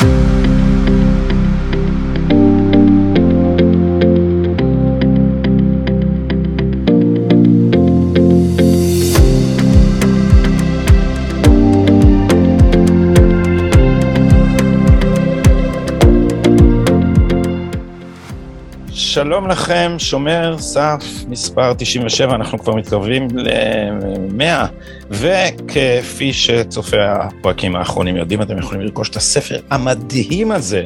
Thank you. שלום לכם, שומר סף מספר 97, אנחנו כבר מתקרבים ל-100, וכפי שצופי הפרקים האחרונים יודעים, אתם יכולים לרכוש את הספר המדהים הזה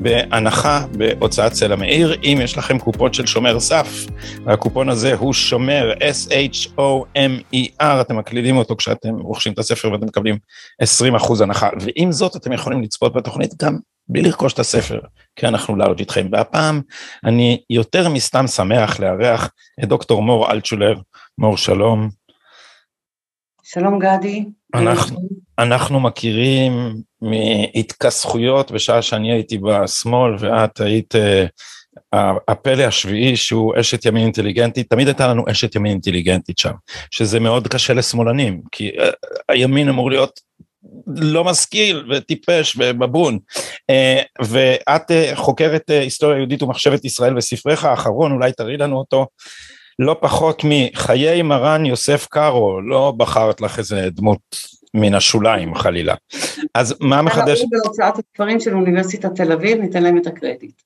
בהנחה בהוצאת סלע מאיר, אם יש לכם קופון של שומר סף, והקופון הזה הוא שומר, S-H-O-M-E-R, אתם מקלידים אותו כשאתם רוכשים את הספר ואתם מקבלים 20% הנחה, ועם זאת אתם יכולים לצפות בתוכנית גם בלי לרכוש את הספר, כי אנחנו לארג' איתכם. והפעם אני יותר מסתם שמח לארח את דוקטור מור אלטשולר. מור, שלום. שלום גדי. אנחנו, אנחנו מכירים מהתכסחויות בשעה שאני הייתי בשמאל ואת היית uh, הפלא השביעי שהוא אשת ימין אינטליגנטית, תמיד הייתה לנו אשת ימין אינטליגנטית שם, שזה מאוד קשה לשמאלנים, כי uh, הימין אמור להיות לא משכיל וטיפש ובבון. אה, ואת אה, חוקרת אה, היסטוריה יהודית ומחשבת ישראל וספרך האחרון, אולי תראי לנו אותו, לא פחות מחיי מרן יוסף קארו, לא בחרת לך איזה דמות מן השוליים חלילה. אז מה מחדש? בהוצאת הספרים של אוניברסיטת תל אביב, ניתן להם את הקרדיט.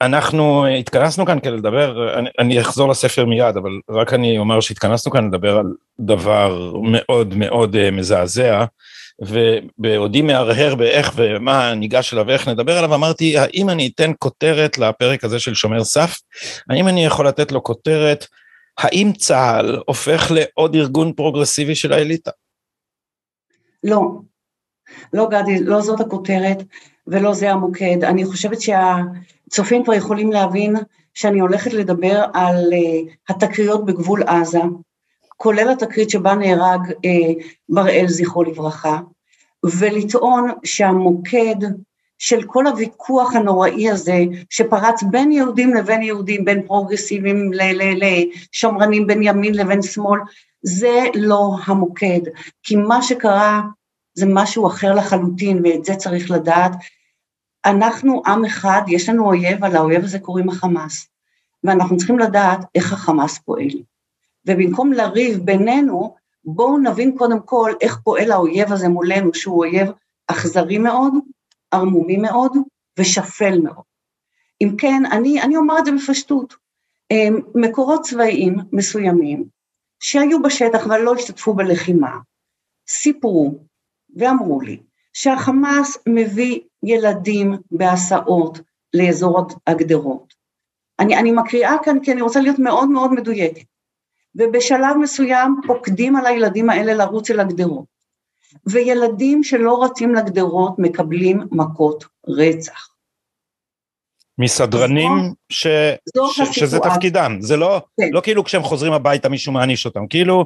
אנחנו התכנסנו כאן כדי לדבר, אני, אני אחזור לספר מיד, אבל רק אני אומר שהתכנסנו כאן לדבר על דבר מאוד מאוד מזעזע, ובעודי מהרהר באיך ומה ניגש אליו ואיך נדבר עליו, אמרתי, האם אני אתן כותרת לפרק הזה של שומר סף? האם אני יכול לתת לו כותרת, האם צה"ל הופך לעוד ארגון פרוגרסיבי של האליטה? לא, לא גדי, לא זאת הכותרת ולא זה המוקד. אני חושבת שהצופים כבר יכולים להבין שאני הולכת לדבר על uh, התקריות בגבול עזה, כולל התקרית שבה נהרג אה, בראל זכרו לברכה, ולטעון שהמוקד של כל הוויכוח הנוראי הזה שפרץ בין יהודים לבין יהודים, בין פרוגרסיבים לשמרנים, בין ימין לבין שמאל, זה לא המוקד, כי מה שקרה זה משהו אחר לחלוטין ואת זה צריך לדעת. אנחנו עם אחד, יש לנו אויב, על האויב הזה קוראים החמאס, ואנחנו צריכים לדעת איך החמאס פועל. ובמקום לריב בינינו, בואו נבין קודם כל איך פועל האויב הזה מולנו, שהוא אויב אכזרי מאוד, ערמומי מאוד ושפל מאוד. אם כן, אני, אני אומר את זה בפשטות, אמ, מקורות צבאיים מסוימים שהיו בשטח אבל לא השתתפו בלחימה, סיפרו ואמרו לי שהחמאס מביא ילדים בהסעות לאזור הגדרות. אני, אני מקריאה כאן כי אני רוצה להיות מאוד מאוד מדויקת. ובשלב מסוים פוקדים על הילדים האלה לרוץ אל הגדרות. וילדים שלא רצים לגדרות מקבלים מכות רצח. מסדרנים ש... ש... שזה תפקידם, זה לא, כן. לא כאילו כשהם חוזרים הביתה מישהו מעניש אותם, כאילו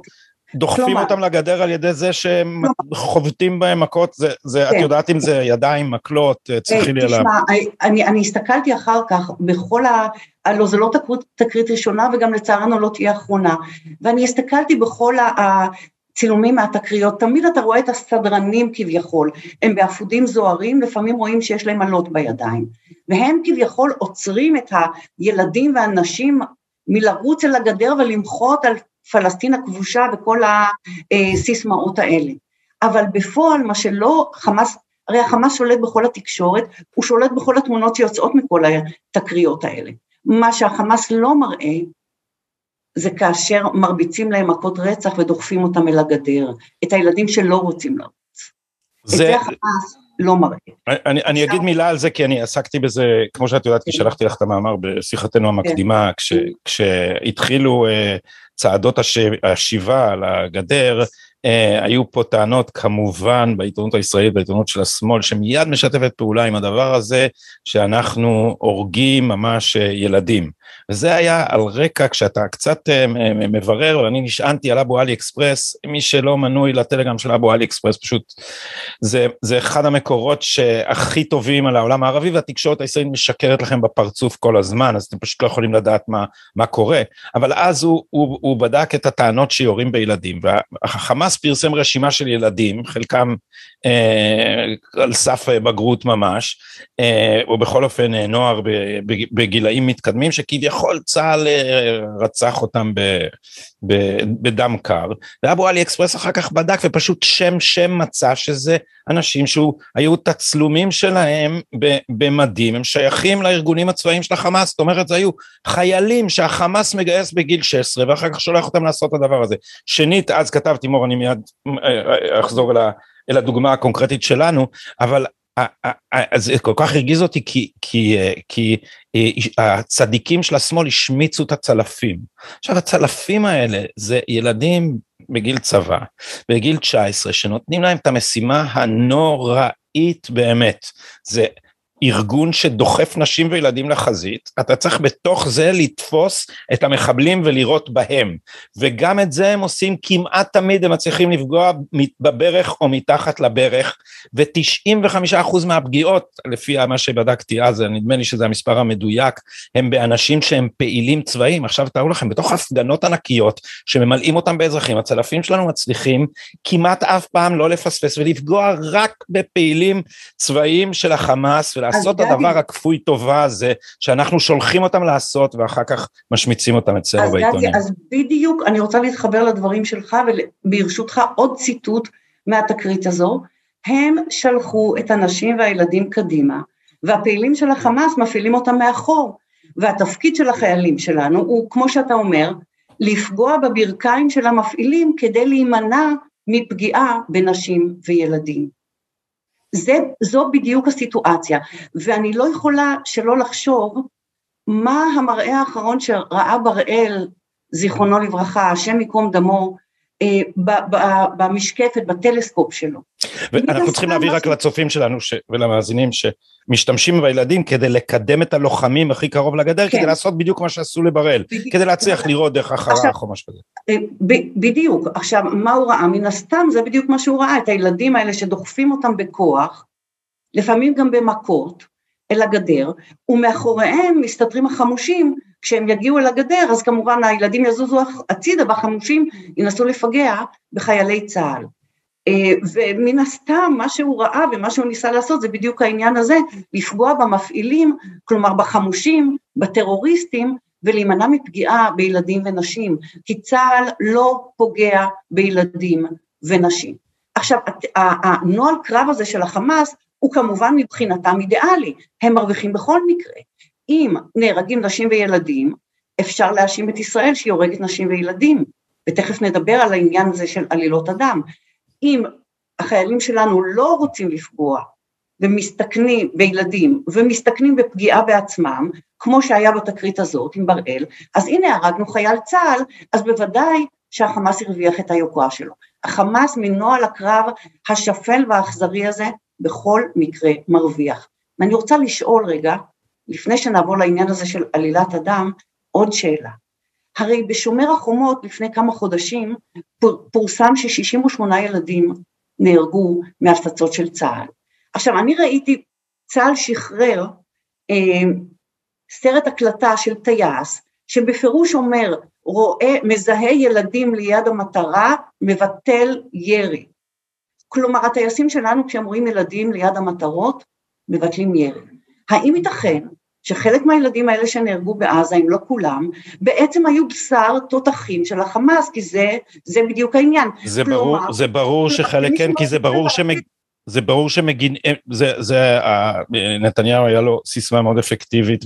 דוחפים כלומר, אותם לגדר על ידי זה שהם. חובטים בהם מכות, זה, זה, כן. את יודעת אם זה ידיים, מקלות, צריכים לי עליו. תשמע, אני, אני הסתכלתי אחר כך בכל ה... הלוא זו לא תקרית ראשונה וגם לצערנו לא תהיה אחרונה, ואני הסתכלתי בכל הצילומים מהתקריות, תמיד אתה רואה את הסדרנים כביכול, הם באפודים זוהרים, לפעמים רואים שיש להם אלות בידיים, והם כביכול עוצרים את הילדים והנשים מלרוץ אל הגדר ולמחות על פלסטין הכבושה וכל הסיסמאות האלה. אבל בפועל מה שלא חמאס, הרי החמאס שולט בכל התקשורת, הוא שולט בכל התמונות שיוצאות מכל התקריות האלה. מה שהחמאס לא מראה זה כאשר מרביצים להם מכות רצח ודוחפים אותם אל הגדר, את הילדים שלא רוצים לרוץ. זה... את זה החמאס לא מראה. אני, אני אגיד מילה על זה כי אני עסקתי בזה, כמו שאת יודעת, כי כן. שלחתי לך את המאמר בשיחתנו המקדימה, כן. כש, כשהתחילו uh, צעדות השיבה על הגדר, Uh, היו פה טענות כמובן בעיתונות הישראלית, בעיתונות של השמאל, שמיד משתפת פעולה עם הדבר הזה, שאנחנו הורגים ממש uh, ילדים. וזה היה על רקע כשאתה קצת uh, מברר, ואני נשענתי על אבו עלי אקספרס, מי שלא מנוי לטלגרם של אבו עלי אקספרס, פשוט זה, זה אחד המקורות שהכי טובים על העולם הערבי, והתקשורת הישראלית משקרת לכם בפרצוף כל הזמן, אז אתם פשוט לא יכולים לדעת מה, מה קורה. אבל אז הוא, הוא, הוא בדק את הטענות שיורים בילדים, והחמאס החמאס פרסם רשימה של ילדים, חלקם אה, על סף בגרות ממש, אה, או בכל אופן אה, נוער בגילאים מתקדמים, שכביכול צה"ל אה, רצח אותם ב, ב, בדם קר, ואבו עלי אקספרס אחר כך בדק ופשוט שם שם מצא שזה אנשים שהיו תצלומים שלהם במדים, הם שייכים לארגונים הצבאיים של החמאס, זאת אומרת זה היו חיילים שהחמאס מגייס בגיל 16 ואחר כך שולח אותם לעשות את הדבר הזה. שנית, אז כתבתי, מור, אני מיד אה, אה, אחזור אל הדוגמה הקונקרטית שלנו, אבל אז זה כל כך הרגיז אותי כי, כי, אה, כי הצדיקים של השמאל השמיצו את הצלפים. עכשיו הצלפים האלה זה ילדים בגיל צבא, בגיל 19, שנותנים להם את המשימה הנוראית באמת. זה ארגון שדוחף נשים וילדים לחזית, אתה צריך בתוך זה לתפוס את המחבלים ולירות בהם. וגם את זה הם עושים כמעט תמיד, הם מצליחים לפגוע בברך או מתחת לברך, ו-95% מהפגיעות, לפי מה שבדקתי אז, נדמה לי שזה המספר המדויק, הם באנשים שהם פעילים צבאיים. עכשיו תארו לכם, בתוך הפגנות ענקיות שממלאים אותם באזרחים, הצלפים שלנו מצליחים כמעט אף פעם לא לפספס ולפגוע רק בפעילים צבאיים של החמאס, לעשות את הדבר הכפוי טובה הזה, שאנחנו שולחים אותם לעשות ואחר כך משמיצים אותם אצלנו בעיתונים. אז בדיוק, אני רוצה להתחבר לדברים שלך, וברשותך עוד ציטוט מהתקרית הזו, הם שלחו את הנשים והילדים קדימה, והפעילים של החמאס מפעילים אותם מאחור, והתפקיד של החיילים שלנו הוא, כמו שאתה אומר, לפגוע בברכיים של המפעילים כדי להימנע מפגיעה בנשים וילדים. זה, זו בדיוק הסיטואציה, ואני לא יכולה שלא לחשוב מה המראה האחרון שראה בראל, זיכרונו לברכה, השם ייקום דמו, במשקפת, בטלסקופ שלו. ואנחנו צריכים להביא רק לצופים שלנו ש... ולמאזינים שמשתמשים בילדים כדי לקדם את הלוחמים הכי קרוב לגדר, כן. כדי לעשות בדיוק מה שעשו לבראל. כדי להצליח לראות דרך החרך או משהו כזה. אה, בדיוק, עכשיו מה הוא ראה? מן הסתם זה בדיוק מה שהוא ראה, את הילדים האלה שדוחפים אותם בכוח, לפעמים גם במכות, אל הגדר, ומאחוריהם מסתתרים החמושים כשהם יגיעו אל הגדר, אז כמובן הילדים יזוזו הצידה והחמושים ינסו לפגע בחיילי צה"ל. אה, ומן הסתם מה שהוא ראה ומה שהוא ניסה לעשות זה בדיוק העניין הזה, לפגוע במפעילים, כלומר בחמושים, בטרוריסטים, ולהימנע מפגיעה בילדים ונשים, כי צה"ל לא פוגע בילדים ונשים. עכשיו, הנוהל קרב הזה של החמאס הוא כמובן מבחינתם אידיאלי, הם מרוויחים בכל מקרה, אם נהרגים נשים וילדים, אפשר להאשים את ישראל שהיא הורגת נשים וילדים, ותכף נדבר על העניין הזה של עלילות הדם. אם החיילים שלנו לא רוצים לפגוע ומסתכנים בילדים ומסתכנים בפגיעה בעצמם, כמו שהיה בתקרית הזאת עם בראל, אז הנה הרגנו חייל צה"ל, אז בוודאי שהחמאס הרוויח את היוקרה שלו. החמאס מנוהל הקרב השפל והאכזרי הזה בכל מקרה מרוויח. ואני רוצה לשאול רגע, לפני שנעבור לעניין הזה של עלילת הדם, עוד שאלה. הרי בשומר החומות לפני כמה חודשים פורסם ש-68 ילדים נהרגו מהפצצות של צה"ל. עכשיו אני ראיתי, צה"ל שחרר אה, סרט הקלטה של טייס, שבפירוש אומר, רואה, מזהה ילדים ליד המטרה, מבטל ירי. כלומר הטייסים שלנו כשהם רואים ילדים ליד המטרות, מבטלים ירי. האם ייתכן שחלק מהילדים האלה שנהרגו בעזה, אם לא כולם, בעצם היו בשר תותחים של החמאס, כי זה, זה בדיוק העניין. זה כלומר, ברור, זה ברור שחלק כן, כי זה ברור שמג... זה ברור שמגין, אה, זה, זה, נתניהו היה לו סיסמה מאוד אפקטיבית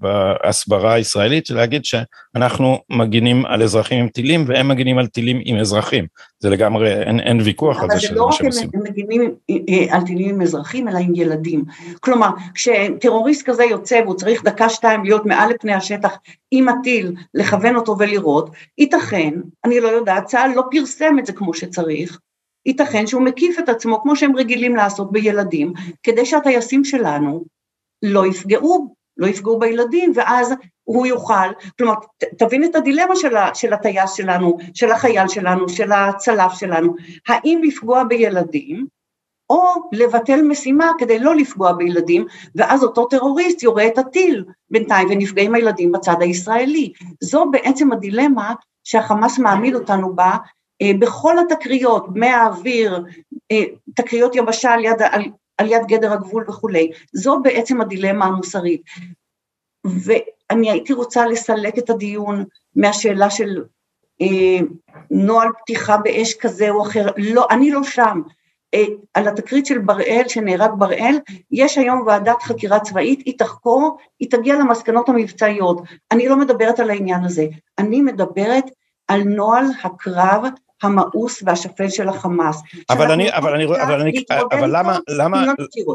בהסברה הישראלית, להגיד שאנחנו מגינים על אזרחים עם טילים והם מגינים על טילים עם אזרחים. זה לגמרי, אין, אין ויכוח על זה שזה מה שהם עושים. אבל זה לא רק הם מגינים אה, על טילים עם אזרחים, אלא עם ילדים. כלומר, כשטרוריסט כזה יוצא והוא צריך דקה שתיים להיות מעל לפני השטח עם הטיל, לכוון אותו ולירות, ייתכן, אני לא יודעת, צה"ל לא פרסם את זה כמו שצריך, ייתכן שהוא מקיף את עצמו כמו שהם רגילים לעשות בילדים, כדי שהטייסים שלנו לא יפגעו, לא יפגעו בילדים, ואז הוא יוכל, כלומר, ת, תבין את הדילמה של, ה, של הטייס שלנו, של החייל שלנו, של הצלף שלנו, האם לפגוע בילדים, או לבטל משימה כדי לא לפגוע בילדים, ואז אותו טרוריסט יורה את הטיל בינתיים ונפגעים הילדים בצד הישראלי. זו בעצם הדילמה שהחמאס מעמיד אותנו בה בכל התקריות, מהאוויר, תקריות יבשה על יד, על, על יד גדר הגבול וכולי, זו בעצם הדילמה המוסרית. ואני הייתי רוצה לסלק את הדיון מהשאלה של אה, נוהל פתיחה באש כזה או אחר, לא, אני לא שם. אה, על התקרית של בראל, שנהרג בראל, יש היום ועדת חקירה צבאית, היא תחקור, היא תגיע למסקנות המבצעיות. אני לא מדברת על העניין הזה, אני מדברת על נוהל הקרב המאוס והשפל של החמאס. אבל אני, אבל אני, אבל אני, אבל למה, למה,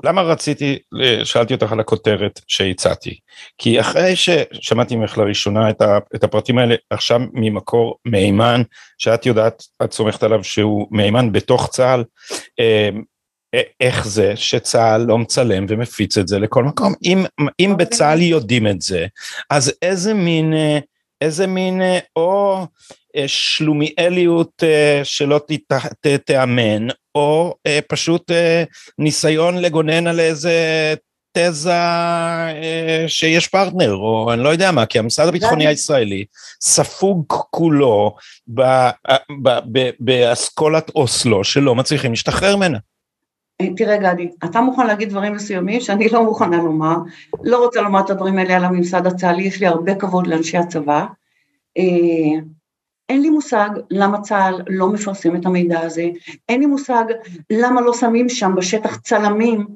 למה רציתי, שאלתי אותך על הכותרת שהצעתי? כי אחרי ששמעתי ממך לראשונה את, ה, את הפרטים האלה, עכשיו ממקור מהימן, שאת יודעת, את סומכת עליו שהוא מהימן בתוך צה"ל, אמ, איך זה שצה"ל לא מצלם ומפיץ את זה לכל מקום? אם, אם אוקיי. בצה"ל יודעים את זה, אז איזה מין, איזה מין, או אה, שלומיאליות אה, שלא תיאמן, או אה, פשוט ניסיון לגונן על איזה תזה שיש פרטנר, או אני לא יודע מה, כי המשרד הביטחוני הישראלי ספוג כולו באסכולת אוסלו שלא מצליחים להשתחרר ממנה. תראה גדי, אתה מוכן להגיד דברים מסוימים שאני לא מוכנה לומר, לא רוצה לומר את הדברים האלה על הממסד הצה"לי, יש לי הרבה כבוד לאנשי הצבא. אין לי מושג למה צה"ל לא מפרסם את המידע הזה, אין לי מושג למה לא שמים שם בשטח צלמים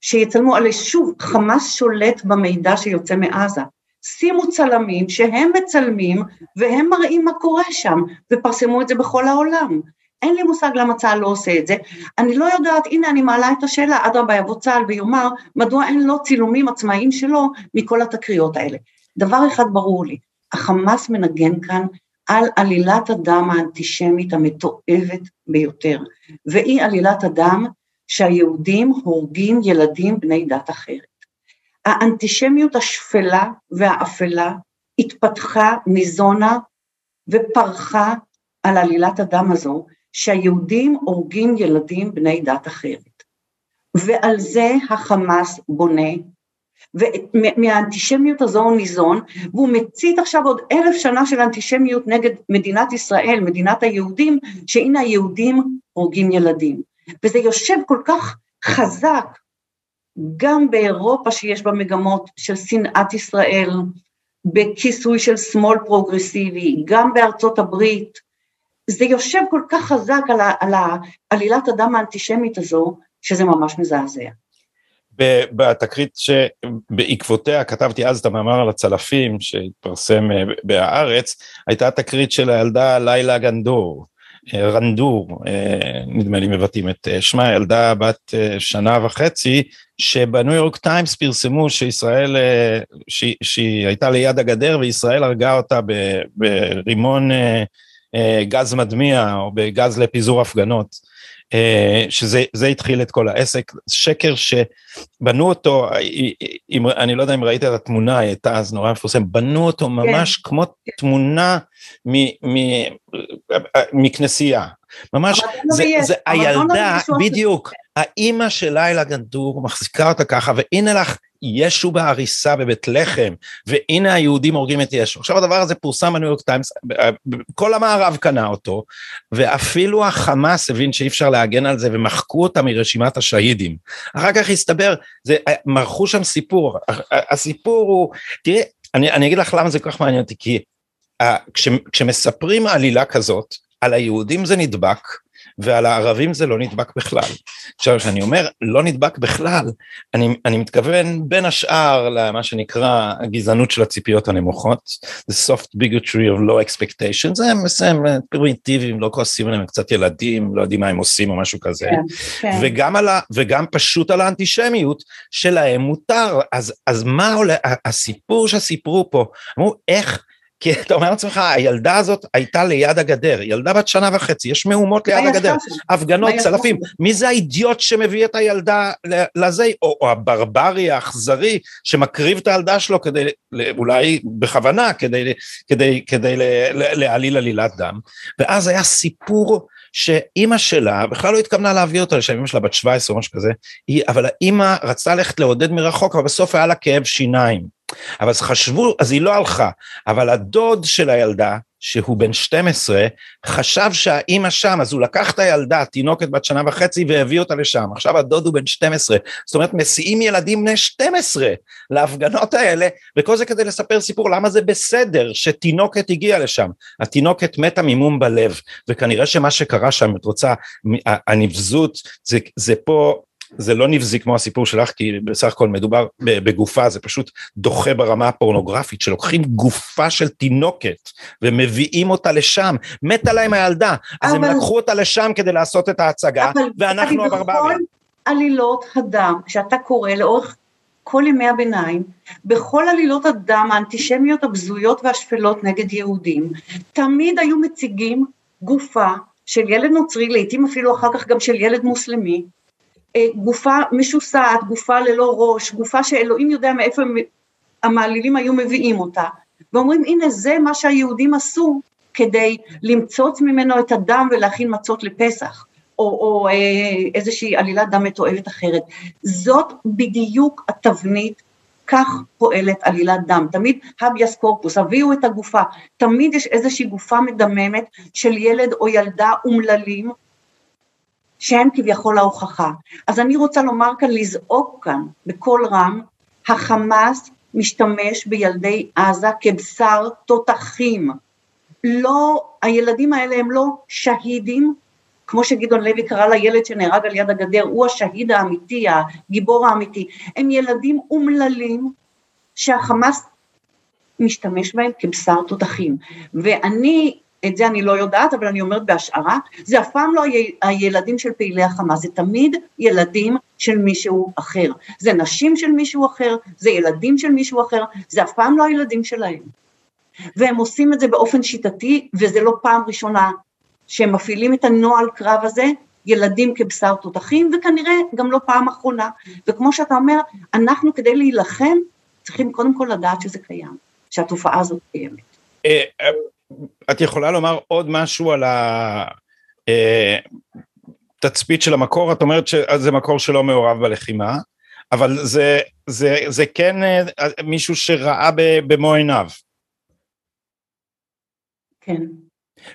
שיצלמו, הרי שוב, חמאס שולט במידע שיוצא מעזה. שימו צלמים שהם מצלמים והם מראים מה קורה שם, ופרסמו את זה בכל העולם. אין לי מושג למה צה"ל לא עושה את זה. אני לא יודעת, הנה אני מעלה את השאלה, אדרבה יבוא צה"ל ויאמר, מדוע אין לו צילומים עצמאיים שלו מכל התקריות האלה. דבר אחד ברור לי, החמאס מנגן כאן על עלילת הדם האנטישמית המתועבת ביותר, והיא עלילת הדם שהיהודים הורגים ילדים בני דת אחרת. האנטישמיות השפלה והאפלה התפתחה, ניזונה ופרחה על עלילת הדם הזו, שהיהודים הורגים ילדים בני דת אחרת. ועל זה החמאס בונה ומהאנטישמיות הזו הוא ניזון, והוא מצית עכשיו עוד אלף שנה של אנטישמיות נגד מדינת ישראל, מדינת היהודים, שהנה היהודים הורגים ילדים. וזה יושב כל כך חזק, גם באירופה שיש בה מגמות של שנאת ישראל, בכיסוי של שמאל פרוגרסיבי, גם בארצות הברית, זה יושב כל כך חזק על, על עלילת הדם האנטישמית הזו, שזה ממש מזעזע. בתקרית שבעקבותיה כתבתי אז את המאמר על הצלפים שהתפרסם אה, בהארץ, הייתה תקרית של הילדה לילה גנדור, אה, רנדור, אה, נדמה לי מבטאים את שמה, ילדה בת שנה וחצי, שבניו יורק טיימס פרסמו שישראל, שהיא, הייתה ליד הגדר וישראל הרגה אותה ברימון גז מדמיע או בגז לפיזור הפגנות. אה, שזה התחיל את כל העסק, שקר שבנו אותו, אם, אני לא יודע אם ראית את התמונה, היא הייתה אז נורא מפורסמת, בנו אותו כן. ממש כן. כמו תמונה מ, מ, מכנסייה, ממש, זה, זה הילדה, בדיוק, האימא של לילה גנדור מחזיקה אותה ככה, והנה לך ישו בהריסה בבית לחם, והנה היהודים הורגים את ישו. עכשיו הדבר הזה פורסם בניו יורק טיימס, כל המערב קנה אותו, ואפילו החמאס הבין שאי אפשר להגן על זה ומחקו אותה מרשימת השהידים. אחר כך הסתבר, זה, מרחו שם סיפור, הסיפור הוא, תראי, אני, אני אגיד לך למה זה כל כך מעניין אותי, כי כש, כשמספרים עלילה כזאת, על היהודים זה נדבק, ועל הערבים זה לא נדבק בכלל. עכשיו כשאני אומר לא נדבק בכלל, אני, אני מתכוון בין השאר למה שנקרא הגזענות של הציפיות הנמוכות, the soft bigotry of low expectations, זה הם פרימיטיביים, לא כועסים עליהם, קצת ילדים, לא יודעים מה הם עושים או משהו כזה, כן, כן. וגם, ה, וגם פשוט על האנטישמיות שלהם מותר, אז, אז מה עולה, הסיפור שסיפרו פה, אמרו איך כי אתה אומר לעצמך, הילדה הזאת הייתה ליד הגדר, ילדה בת שנה וחצי, יש מהומות ליד הגדר, הפגנות, צלפים, מי זה האידיוט שמביא את הילדה לזה, או, או הברברי האכזרי שמקריב את הילדה שלו כדי, אולי בכוונה, כדי, כדי, כדי להעליל עלילת דם, ואז היה סיפור שאימא שלה בכלל לא התכוונה להביא אותה לשם, אימא שלה בת 17 או משהו כזה, היא, אבל האימא רצתה ללכת לעודד מרחוק, אבל בסוף היה לה כאב שיניים. אבל אז חשבו, אז היא לא הלכה, אבל הדוד של הילדה, שהוא בן 12, חשב שהאימא שם, אז הוא לקח את הילדה, תינוקת בת שנה וחצי, והביא אותה לשם. עכשיו הדוד הוא בן 12, זאת אומרת, מסיעים ילדים בני 12 להפגנות האלה, וכל זה כדי לספר סיפור למה זה בסדר שתינוקת הגיעה לשם. התינוקת מתה ממום בלב, וכנראה שמה שקרה שם, את רוצה, הנבזות, זה, זה פה זה לא נבזי כמו הסיפור שלך, כי בסך הכל מדובר בגופה, זה פשוט דוחה ברמה הפורנוגרפית, שלוקחים גופה של תינוקת ומביאים אותה לשם, מתה להם הילדה, אז אבל... הם לקחו אותה לשם כדי לעשות את ההצגה, ואנחנו הברברים. בכל עלילות הדם, שאתה קורא לאורך כל ימי הביניים, בכל עלילות הדם האנטישמיות הבזויות והשפלות נגד יהודים, תמיד היו מציגים גופה של ילד נוצרי, לעתים אפילו אחר כך גם של ילד מוסלמי, גופה משוסעת, גופה ללא ראש, גופה שאלוהים יודע מאיפה המעלילים היו מביאים אותה, ואומרים הנה זה מה שהיהודים עשו כדי למצוץ ממנו את הדם ולהכין מצות לפסח, או, או אה, איזושהי עלילת דם מתועבת אחרת. זאת בדיוק התבנית, כך פועלת עלילת דם, תמיד הביאס קורפוס, הביאו את הגופה, תמיד יש איזושהי גופה מדממת של ילד או ילדה אומללים, שהם כביכול ההוכחה. אז אני רוצה לומר כאן, לזעוק כאן בקול רם, החמאס משתמש בילדי עזה כבשר תותחים. לא, הילדים האלה הם לא שהידים, כמו שגדעון לוי קרא לילד שנהרג על יד הגדר, הוא השהיד האמיתי, הגיבור האמיתי. הם ילדים אומללים שהחמאס משתמש בהם כבשר תותחים. ואני את זה אני לא יודעת, אבל אני אומרת בהשערה, זה אף פעם לא הילדים של פעילי החמאס, זה תמיד ילדים של מישהו אחר. זה נשים של מישהו אחר, זה ילדים של מישהו אחר, זה אף פעם לא הילדים שלהם. והם עושים את זה באופן שיטתי, וזה לא פעם ראשונה שהם מפעילים את הנוהל קרב הזה, ילדים כבשר תותחים, וכנראה גם לא פעם אחרונה. וכמו שאתה אומר, אנחנו כדי להילחם, צריכים קודם כל לדעת שזה קיים, שהתופעה הזאת קיימת. את יכולה לומר עוד משהו על התצפית אה, של המקור? את אומרת שזה מקור שלא מעורב בלחימה, אבל זה, זה, זה כן אה, מישהו שראה במו עיניו. כן.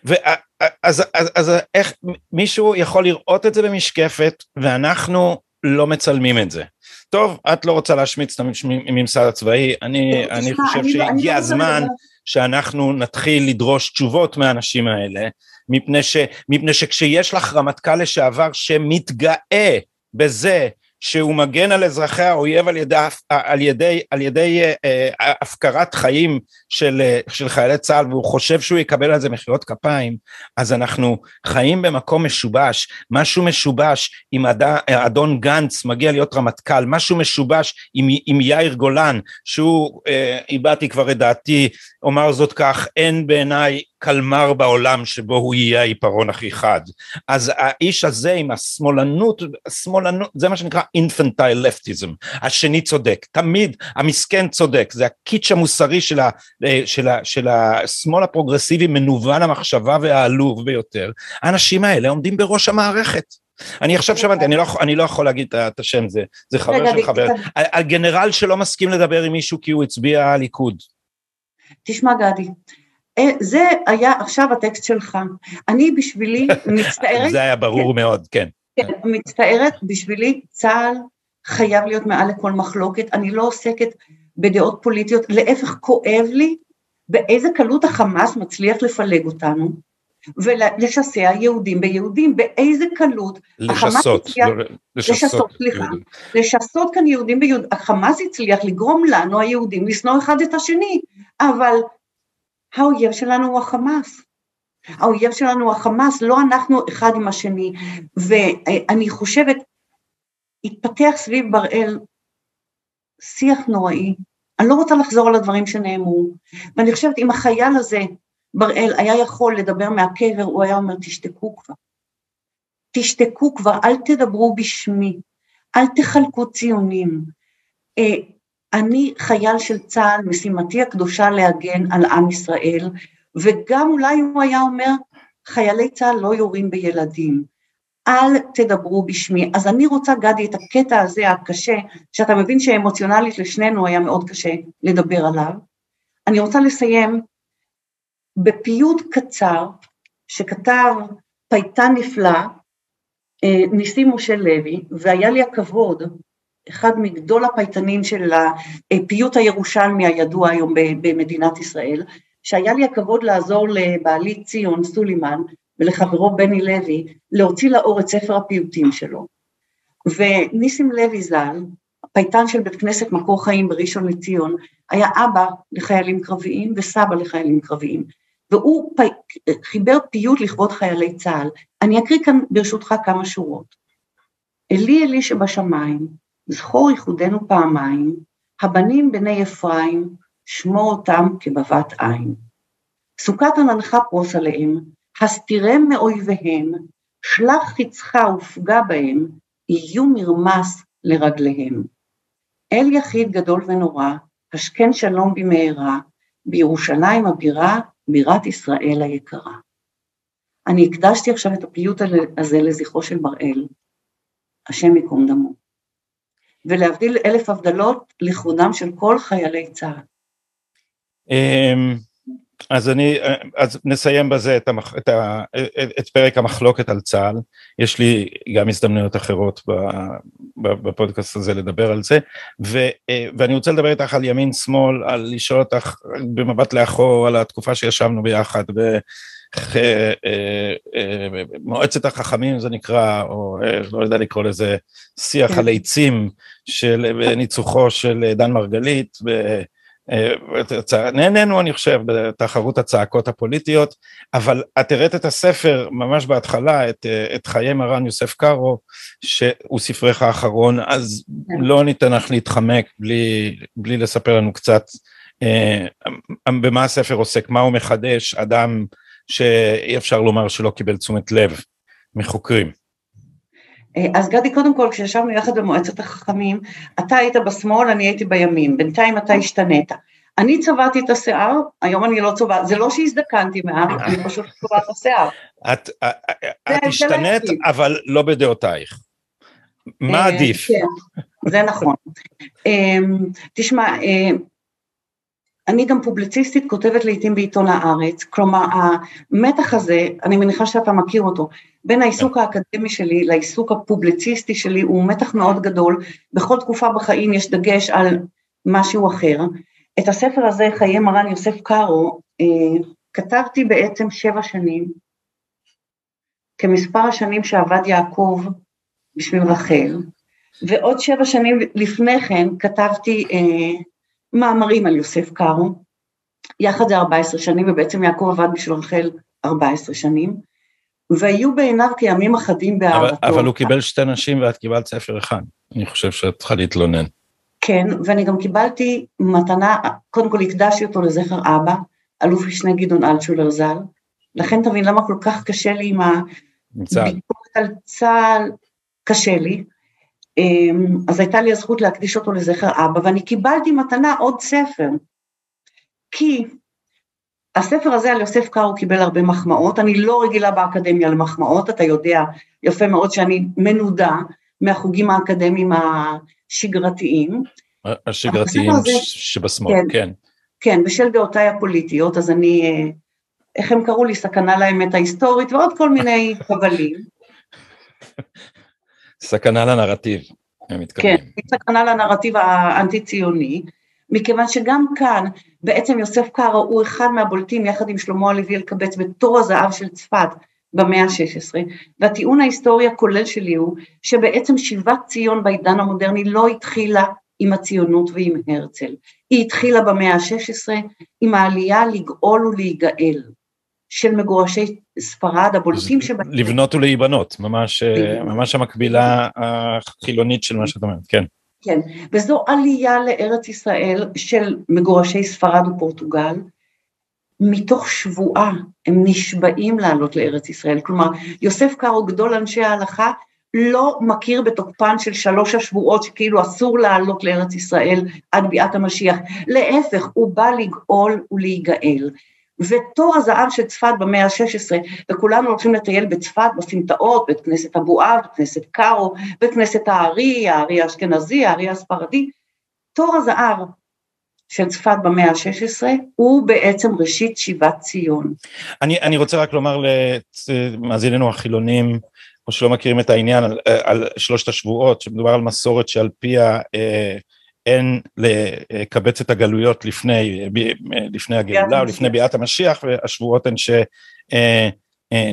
ואז אז, אז, אז איך מישהו יכול לראות את זה במשקפת ואנחנו לא מצלמים את זה. טוב, את לא רוצה להשמיץ את הממסד הצבאי, אני, אני חושב לא- שהגיע לא הזמן שאנחנו נתחיל לדרוש תשובות מהאנשים האלה, מפני, ש, מפני שכשיש לך רמטכ"ל לשעבר שמתגאה בזה שהוא מגן על אזרחי האויב על ידי, על ידי, על ידי אה, הפקרת חיים של, של חיילי צה"ל והוא חושב שהוא יקבל על זה מחיאות כפיים, אז אנחנו חיים במקום משובש, משהו משובש אם אד, אדון גנץ מגיע להיות רמטכ"ל, משהו משובש עם, עם יאיר גולן, שהוא, אה, כבר את דעתי, אומר זאת כך, אין בעיניי קלמר בעולם שבו הוא יהיה העיפרון הכי חד. אז האיש הזה עם השמאלנות, השמאלנות, זה מה שנקרא אינפנטייל לפטיזם, השני צודק, תמיד המסכן צודק, זה הקיץ' המוסרי של, ה, של, ה, של השמאל הפרוגרסיבי מנוון המחשבה והעלוב ביותר, האנשים האלה עומדים בראש המערכת. אני עכשיו שמעתי, אני, לא, אני לא יכול להגיד את השם, זה, זה חבר של חבר, הגנרל שלא מסכים לדבר עם מישהו כי הוא הצביע ליכוד. תשמע גדי, זה היה עכשיו הטקסט שלך. אני בשבילי מצטערת... זה היה ברור מאוד, כן. כן, מצטערת, בשבילי צה"ל חייב להיות מעל לכל מחלוקת. אני לא עוסקת בדעות פוליטיות, להפך כואב לי באיזה קלות החמאס מצליח לפלג אותנו. ולשסע יהודים ביהודים, באיזה קלות לשסות, הצליח, לא, לשסות, לשסות, סליחה, לשסות כאן יהודים ביהודים, החמאס הצליח לגרום לנו היהודים לשנוא אחד את השני, אבל האויב שלנו הוא החמאס. האויב שלנו הוא החמאס, לא אנחנו אחד עם השני. ואני חושבת, התפתח סביב בראל שיח נוראי. אני לא רוצה לחזור על הדברים שנאמרו, ואני חושבת אם החייל הזה, בראל, היה יכול לדבר מהקבר, הוא היה אומר, תשתקו כבר. תשתקו כבר, אל תדברו בשמי, אל תחלקו ציונים. אני חייל של צה"ל, משימתי הקדושה להגן על עם ישראל, וגם אולי הוא היה אומר, חיילי צה"ל לא יורים בילדים. אל תדברו בשמי. אז אני רוצה, גדי, את הקטע הזה הקשה, שאתה מבין שאמוציונלית לשנינו היה מאוד קשה לדבר עליו, אני רוצה לסיים בפיוט קצר שכתב פייטן נפלא, אה, ניסים משה לוי, והיה לי הכבוד, אחד מגדול הפייטנים של הפיוט הירושלמי הידוע היום במדינת ישראל, שהיה לי הכבוד לעזור לבעלי ציון סולימן ולחברו בני לוי להוציא לאור את ספר הפיוטים שלו. וניסים לוי ז"ל, פייטן של בית כנסת מקור חיים בראשון לציון, היה אבא לחיילים קרביים וסבא לחיילים קרביים, והוא פי... חיבר פיוט לכבוד חיילי צה"ל. אני אקריא כאן ברשותך כמה שורות. אלי אלי שבשמיים, זכור ייחודנו פעמיים, הבנים בני אפרים, שמור אותם כבבת עין. סוכת עננך פרוס עליהם, הסתירם מאויביהם, שלח חצך ופגע בהם, יהיו מרמס לרגליהם. אל יחיד גדול ונורא, השכן שלום במהרה, בירושלים הבירה, בירת ישראל היקרה. אני הקדשתי עכשיו את הפיוט הזה לזכרו של בראל, השם ייקום דמו, ולהבדיל אלף הבדלות לכבודם של כל חיילי צה"ל. אמ, אז אני, אז נסיים בזה את, המח, את, ה, את פרק המחלוקת על צה"ל, יש לי גם הזדמנויות אחרות בפודקאסט הזה לדבר על זה, ו, ואני רוצה לדבר איתך על ימין שמאל, על לשאול אותך במבט לאחור על התקופה שישבנו ביחד, במועצת החכמים זה נקרא, או לא יודע לקרוא לזה, שיח כן. הליצים של ניצוחו של דן מרגלית, אה, נהנינו אני חושב בתחרות הצעקות הפוליטיות, אבל את הראית את הספר ממש בהתחלה, את, אה, את חיי מרן יוסף קארו, שהוא ספרך האחרון, אז כן. לא ניתן לך להתחמק בלי, בלי לספר לנו קצת אה, במה הספר עוסק, מה הוא מחדש, אדם שאי אפשר לומר שלא קיבל תשומת לב מחוקרים. אה, אז גדי, קודם כל, כשישבנו יחד במועצת החכמים, אתה היית בשמאל, אני הייתי בימין, בינתיים אתה השתנית. אני צבעתי את השיער, היום אני לא צובעת, זה לא שהזדקנתי מאז, אני פשוט צובעת את השיער. את השתנית, אבל לא בדעותייך. מה אה, עדיף? כן, זה נכון. תשמע, אה, אני גם פובליציסטית, כותבת לעיתים בעיתון הארץ, כלומר המתח הזה, אני מניחה שאתה מכיר אותו, בין העיסוק האקדמי שלי לעיסוק הפובליציסטי שלי הוא מתח מאוד גדול, בכל תקופה בחיים יש דגש על משהו אחר. את הספר הזה, חיי מרן יוסף קארו, אה, כתבתי בעצם שבע שנים, כמספר השנים שעבד יעקב בשביל רחל, ועוד שבע שנים לפני כן כתבתי אה, מאמרים על יוסף קארו, יחד זה 14 שנים, ובעצם יעקב עבד בשביל רחל 14 שנים, והיו בעיניו כימים אחדים באהבתו. אבל, אבל הוא קיבל שתי נשים ואת קיבלת ספר אחד, אני חושב שאת צריכה להתלונן. כן, ואני גם קיבלתי מתנה, קודם כל הקדשתי אותו לזכר אבא, אלוף משנה גדעון אלטשולר ז"ל, לכן תבין למה כל כך קשה לי עם הביקורת על צה"ל, קשה לי, אז הייתה לי הזכות להקדיש אותו לזכר אבא, ואני קיבלתי מתנה עוד ספר, כי הספר הזה על יוסף קארו קיבל הרבה מחמאות, אני לא רגילה באקדמיה למחמאות, אתה יודע יפה מאוד שאני מנודה מהחוגים האקדמיים השגרתיים. השגרתיים הזה, שבשמאל, כן. כן. כן, בשל דעותיי הפוליטיות, אז אני, אה, איך הם קראו לי, סכנה לאמת ההיסטורית ועוד כל מיני חבלים. סכנה לנרטיב, הם מתכוונים. כן, סכנה לנרטיב האנטי-ציוני, מכיוון שגם כאן בעצם יוסף קארו הוא אחד מהבולטים יחד עם שלמה הלוי אלקבץ בתור הזהב של צפת במאה ה-16, והטיעון ההיסטורי הכולל שלי הוא שבעצם שיבת ציון בעידן המודרני לא התחילה עם הציונות ועם הרצל, היא התחילה במאה ה-16 עם העלייה לגאול ולהיגאל של מגורשי ספרד הבולטים שבהם. לבנות ולהיבנות, ממש, ממש המקבילה החילונית של מה שאת אומרת, כן. כן, וזו עלייה לארץ ישראל של מגורשי ספרד ופורטוגל, מתוך שבועה, הם נשבעים לעלות לארץ ישראל, כלומר יוסף קארו גדול אנשי ההלכה לא מכיר בתוקפן של שלוש השבועות שכאילו אסור לעלות לארץ ישראל עד ביאת המשיח, להפך הוא בא לגאול ולהיגאל, ותור הזהב של צפת במאה ה-16, וכולנו הולכים לטייל בצפת, בסמטאות, בית כנסת אבואב, בית כנסת קארו, בית כנסת הארי, הארי האשכנזי, הארי הספרדי, תור הזהב של צפת במאה ה-16 הוא בעצם ראשית שיבת ציון. אני, אני רוצה רק לומר למאזיננו החילונים, או שלא מכירים את העניין, על, על שלושת השבועות, שמדובר על מסורת שעל פיה אה, אין לקבץ את הגלויות לפני, לפני הגאולה או לפני ביאת המשיח, והשבועות הן ש... אה, אה,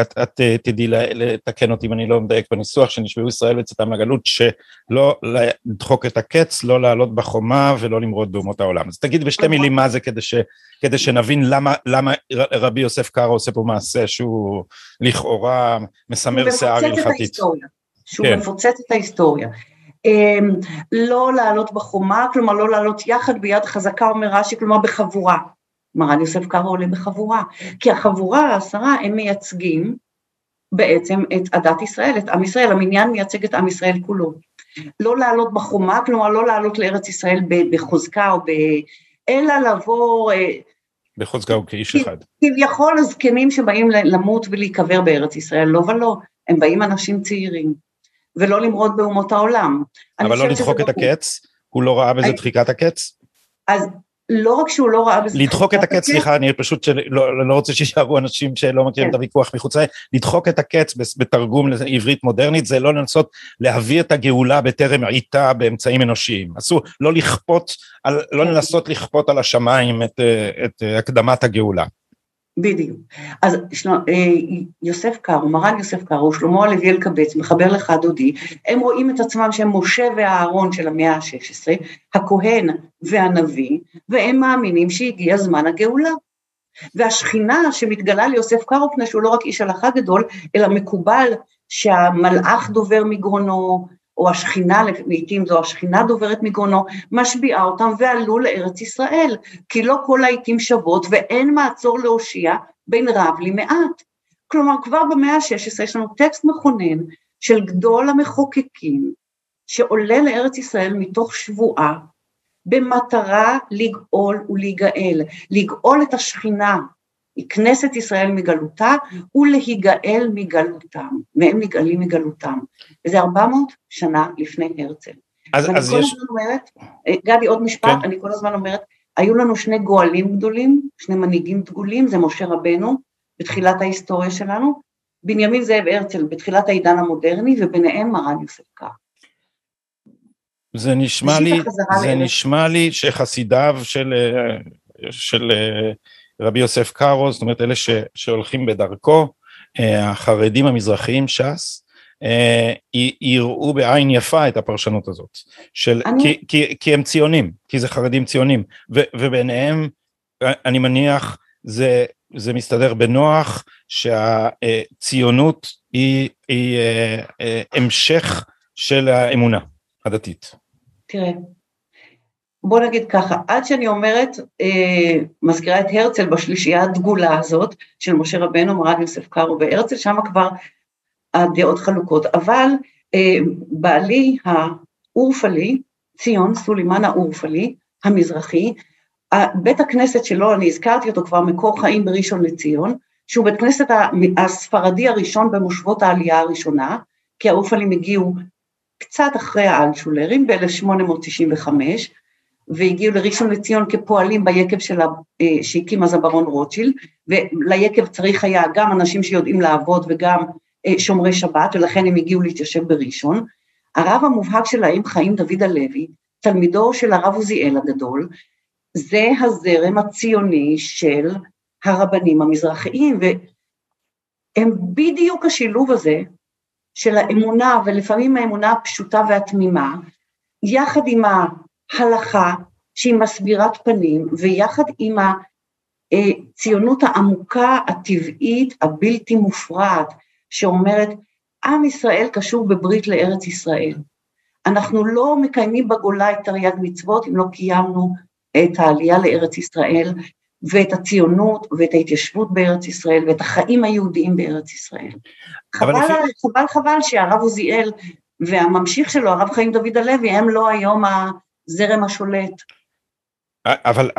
את, את אה, תדעי לתקן אותי אם אני לא מדייק בניסוח, שנשבעו ישראל בצאתם לגלות, שלא לדחוק את הקץ, לא לעלות בחומה ולא למרוד באומות העולם. אז תגיד בשתי מילים מה זה כדי, ש, כדי שנבין למה, למה רבי יוסף קארו עושה פה מעשה שהוא לכאורה מסמר שיער הלכתית. שהוא כן. מפוצץ את ההיסטוריה. אמ, לא לעלות בחומה, כלומר לא לעלות יחד ביד חזקה אומר רש"י, כלומר בחבורה. מרן יוסף קארו עולה בחבורה, כי החבורה העשרה הם מייצגים בעצם את עדת ישראל, את עם ישראל, המניין מייצג את עם ישראל כולו. לא לעלות בחומה, כלומר לא לעלות לארץ ישראל בחוזקה או ב... אלא לבוא... אה, בחוזקה או כאיש אחד. כביכול הזקנים שבאים למות ולהיקבר בארץ ישראל, לא ולא, הם באים אנשים צעירים, ולא למרוד באומות העולם. אבל לא לדחוק את הקץ? הוא לא ראה בזה דחיקת הקץ? אז לא רק שהוא לא ראה בזה... לדחוק את הקץ, סליחה, אני פשוט לא, לא רוצה שישארו אנשים שלא מכירים כן. את הוויכוח מחוץ לעין, לדחוק את הקץ בתרגום לעברית מודרנית זה לא לנסות להביא את הגאולה בטרם עיתה באמצעים אנושיים. אסור לא לכפות, על, לא כן. לנסות לכפות על השמיים את, את הקדמת הגאולה. בדיוק. אז של... אה, יוסף קארו, מרן יוסף קארו, שלמה הלוי אלקבץ, מחבר לך דודי, הם רואים את עצמם שהם משה ואהרון של המאה ה-16, הכהן והנביא, והם מאמינים שהגיע זמן הגאולה. והשכינה שמתגלה ליוסף קארו, פני שהוא לא רק איש הלכה גדול, אלא מקובל שהמלאך דובר מגרונו, או השכינה, לעיתים זו השכינה דוברת מגרונו, משביעה אותם ועלו לארץ ישראל, כי לא כל העיתים שוות ואין מעצור להושיע בין רב למעט. כלומר, כבר במאה ה-16 יש לנו טקסט מכונן של גדול המחוקקים, שעולה לארץ ישראל מתוך שבועה, במטרה לגאול ולהיגאל, לגאול את השכינה כנסת ישראל מגלותה ולהיגאל מגלותם, והם נגאלים מגלותם. וזה 400 שנה לפני הרצל. אז, אז כל יש... הזמן אומרת, אה, גדי עוד משפט, כן. אני כל הזמן אומרת, היו לנו שני גואלים גדולים, שני מנהיגים דגולים, זה משה רבנו בתחילת ההיסטוריה שלנו, בנימין זאב הרצל בתחילת העידן המודרני, וביניהם מרן יוסף קר. זה נשמע לי, זה נשמע לי שחסידיו של, אה, של אה, רבי יוסף קארו, זאת אומרת אלה ש, שהולכים בדרכו, אה, החרדים המזרחיים ש"ס, אה, יראו בעין יפה את הפרשנות הזאת, של, אני... כי, כי, כי הם ציונים, כי זה חרדים ציונים, ו, וביניהם אני מניח זה, זה מסתדר בנוח שהציונות היא, היא אה, המשך של האמונה הדתית. תראה, בוא נגיד ככה, עד שאני אומרת, אה, מזכירה את הרצל בשלישייה הדגולה הזאת, של משה רבנו, מרן יוסף קארו והרצל, שם כבר הדעות חלוקות, אבל אה, בעלי האורפלי, ציון סולימן האורפלי, המזרחי, בית הכנסת שלו, אני הזכרתי אותו כבר, מקור חיים בראשון לציון, שהוא בית כנסת הספרדי הראשון במושבות העלייה הראשונה, כי האורפלים הגיעו קצת אחרי האלשולרים, ב-1895, והגיעו לראשון לציון כפועלים ביקב שלה, אה, שהקים אז הברון רוטשילד, וליקב צריך היה גם אנשים שיודעים לעבוד וגם אה, שומרי שבת, ולכן הם הגיעו להתיישב בראשון. הרב המובהק שלהם, חיים דוד הלוי, תלמידו של הרב עוזיאל הגדול, זה הזרם הציוני של הרבנים המזרחיים, והם בדיוק השילוב הזה של האמונה, ולפעמים האמונה הפשוטה והתמימה, יחד עם הלכה שהיא מסבירת פנים, ויחד עם הציונות העמוקה, הטבעית, הבלתי מופרעת, שאומרת, עם ישראל קשור בברית לארץ ישראל. אנחנו לא מקיימים בגולה את תרי"ג מצוות אם לא קיימנו את העלייה לארץ ישראל, ואת הציונות, ואת ההתיישבות בארץ ישראל, ואת החיים היהודיים בארץ ישראל. חבל, לפי... חבל, חבל שהרב עוזיאל והממשיך שלו, הרב חיים דוד הלוי, הם לא היום ה... הזרם השולט. אבל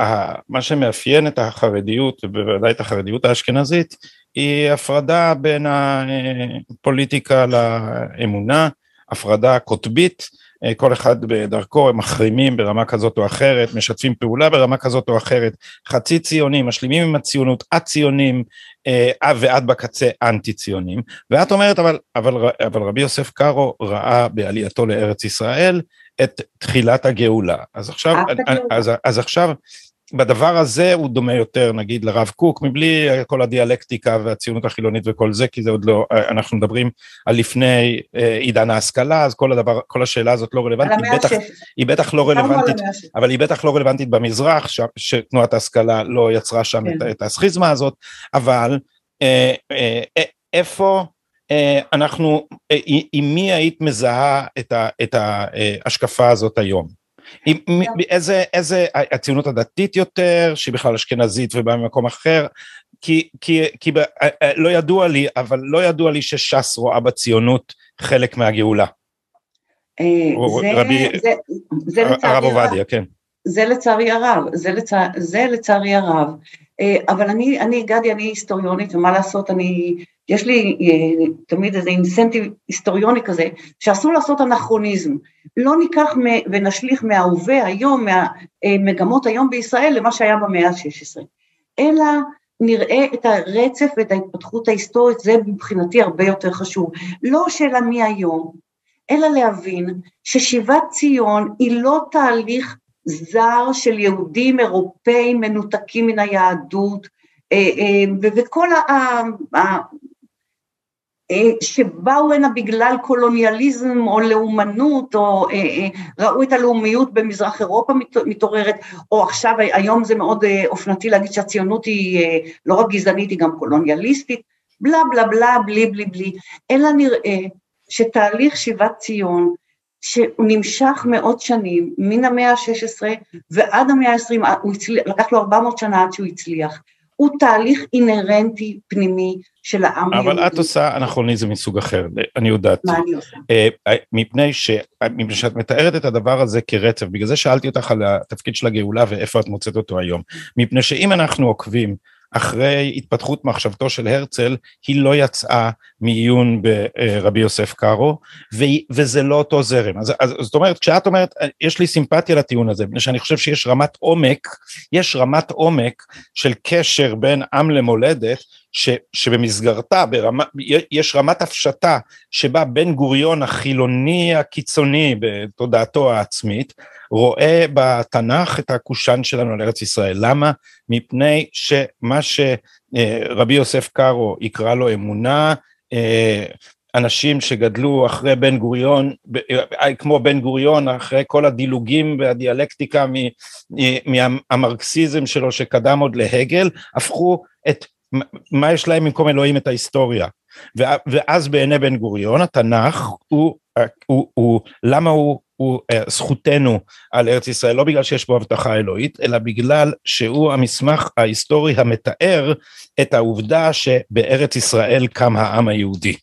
מה שמאפיין את החרדיות, ובוודאי את החרדיות האשכנזית, היא הפרדה בין הפוליטיקה לאמונה, הפרדה קוטבית, כל אחד בדרכו הם מחרימים ברמה כזאת או אחרת, משתפים פעולה ברמה כזאת או אחרת, חצי ציונים, משלימים עם הציונות, א-ציונים, אה, ועד בקצה אנטי ציונים, ואת אומרת אבל, אבל, אבל רבי יוסף קארו ראה בעלייתו לארץ ישראל את תחילת הגאולה, אז עכשיו, אז, אז עכשיו בדבר הזה הוא דומה יותר נגיד לרב קוק מבלי כל הדיאלקטיקה והציונות החילונית וכל זה כי זה עוד לא אנחנו מדברים על לפני אה, עידן ההשכלה אז כל הדבר כל השאלה הזאת לא רלוונטית היא בטח, היא בטח לא רלוונטית אבל היא בטח לא רלוונטית במזרח ש, שתנועת ההשכלה לא יצרה שם כן. את, את הסכיזמה הזאת אבל אה, אה, אה, איפה אה, אנחנו אה, עם מי היית מזהה את, ה, את ההשקפה הזאת היום עם, איזה, איזה, הציונות הדתית יותר, שהיא בכלל אשכנזית ובאה ממקום אחר, כי, כי, כי אה, אה, לא ידוע לי, אבל לא ידוע לי שש"ס רואה בציונות חלק מהגאולה. אה, רבי, הרב עובדיה, כן. זה לצערי הרב, זה, לצע, זה לצערי הרב. אבל אני, אני, גדי, אני היסטוריונית, ומה לעשות, אני יש לי אה, תמיד איזה אינסנטיב היסטוריוני כזה, שאסור לעשות אנכרוניזם. לא ניקח ונשליך מההווה היום, מהמגמות היום בישראל, למה שהיה במאה ה-16, אלא נראה את הרצף ואת ההתפתחות ההיסטורית, זה מבחינתי הרבה יותר חשוב. לא שאלה מי היום, אלא להבין ששיבת ציון היא לא תהליך זר של יהודים אירופאים מנותקים מן היהדות, אה, אה, וכל אה, שבאו הנה בגלל קולוניאליזם או לאומנות, או ראו את הלאומיות במזרח אירופה מתעוררת, או עכשיו, היום זה מאוד אופנתי להגיד שהציונות היא לא רק גזענית, היא גם קולוניאליסטית, בלה בלה בלה, בלי בלי בלי, אלא נראה שתהליך שיבת ציון, שהוא נמשך מאות שנים, מן המאה ה-16 ועד המאה ה-20, לקח לו 400 שנה עד שהוא הצליח, הוא תהליך אינהרנטי פנימי של העם היהודי. אבל את עושה אנכרוניזם מסוג אחר, אני יודעת. מה אני עושה? אה, אה, מפני, ש, מפני שאת מתארת את הדבר הזה כרצף, בגלל זה שאלתי אותך על התפקיד של הגאולה ואיפה את מוצאת אותו היום. מפני שאם אנחנו עוקבים אחרי התפתחות מחשבתו של הרצל, היא לא יצאה מעיון ברבי יוסף קארו, וזה לא אותו זרם. אז, אז זאת אומרת, כשאת אומרת, יש לי סימפתיה לטיעון הזה, מפני שאני חושב שיש רמת עומק, יש רמת עומק של קשר בין עם למולדת, ש, שבמסגרתה ברמה, יש רמת הפשטה שבה בן גוריון החילוני הקיצוני בתודעתו העצמית רואה בתנ"ך את הקושאן שלנו על ארץ ישראל. למה? מפני שמה שרבי יוסף קארו יקרא לו אמונה, אה, אנשים שגדלו אחרי בן גוריון, אה, כמו בן גוריון, אחרי כל הדילוגים והדיאלקטיקה מהמרקסיזם שלו שקדם עוד להגל, הפכו את מה יש להם במקום אלוהים את ההיסטוריה. ואז בעיני בן גוריון התנ"ך הוא, הוא, הוא למה הוא, הוא זכותנו על ארץ ישראל לא בגלל שיש בו הבטחה אלוהית אלא בגלל שהוא המסמך ההיסטורי המתאר את העובדה שבארץ ישראל קם העם היהודי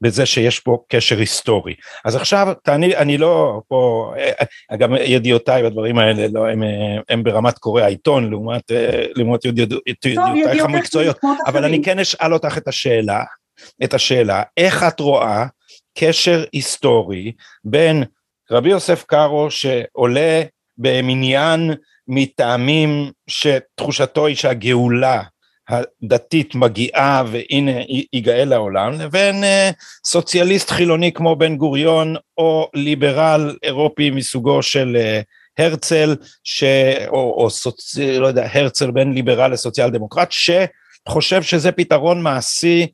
בזה שיש פה קשר היסטורי. אז עכשיו תעני אני לא פה גם ידיעותיי בדברים האלה לא הם, הם ברמת קורא העיתון לעומת לעומת ידיעותייך המקצועיות. אבל אני כן אשאל אותך את השאלה את השאלה איך את רואה קשר היסטורי בין רבי יוסף קארו שעולה במניין מטעמים שתחושתו היא שהגאולה הדתית מגיעה והנה ייגאל לעולם לבין uh, סוציאליסט חילוני כמו בן גוריון או ליברל אירופי מסוגו של uh, הרצל ש... או, או סוצ... לא יודע הרצל בין ליברל לסוציאל דמוקרט שחושב שזה פתרון מעשי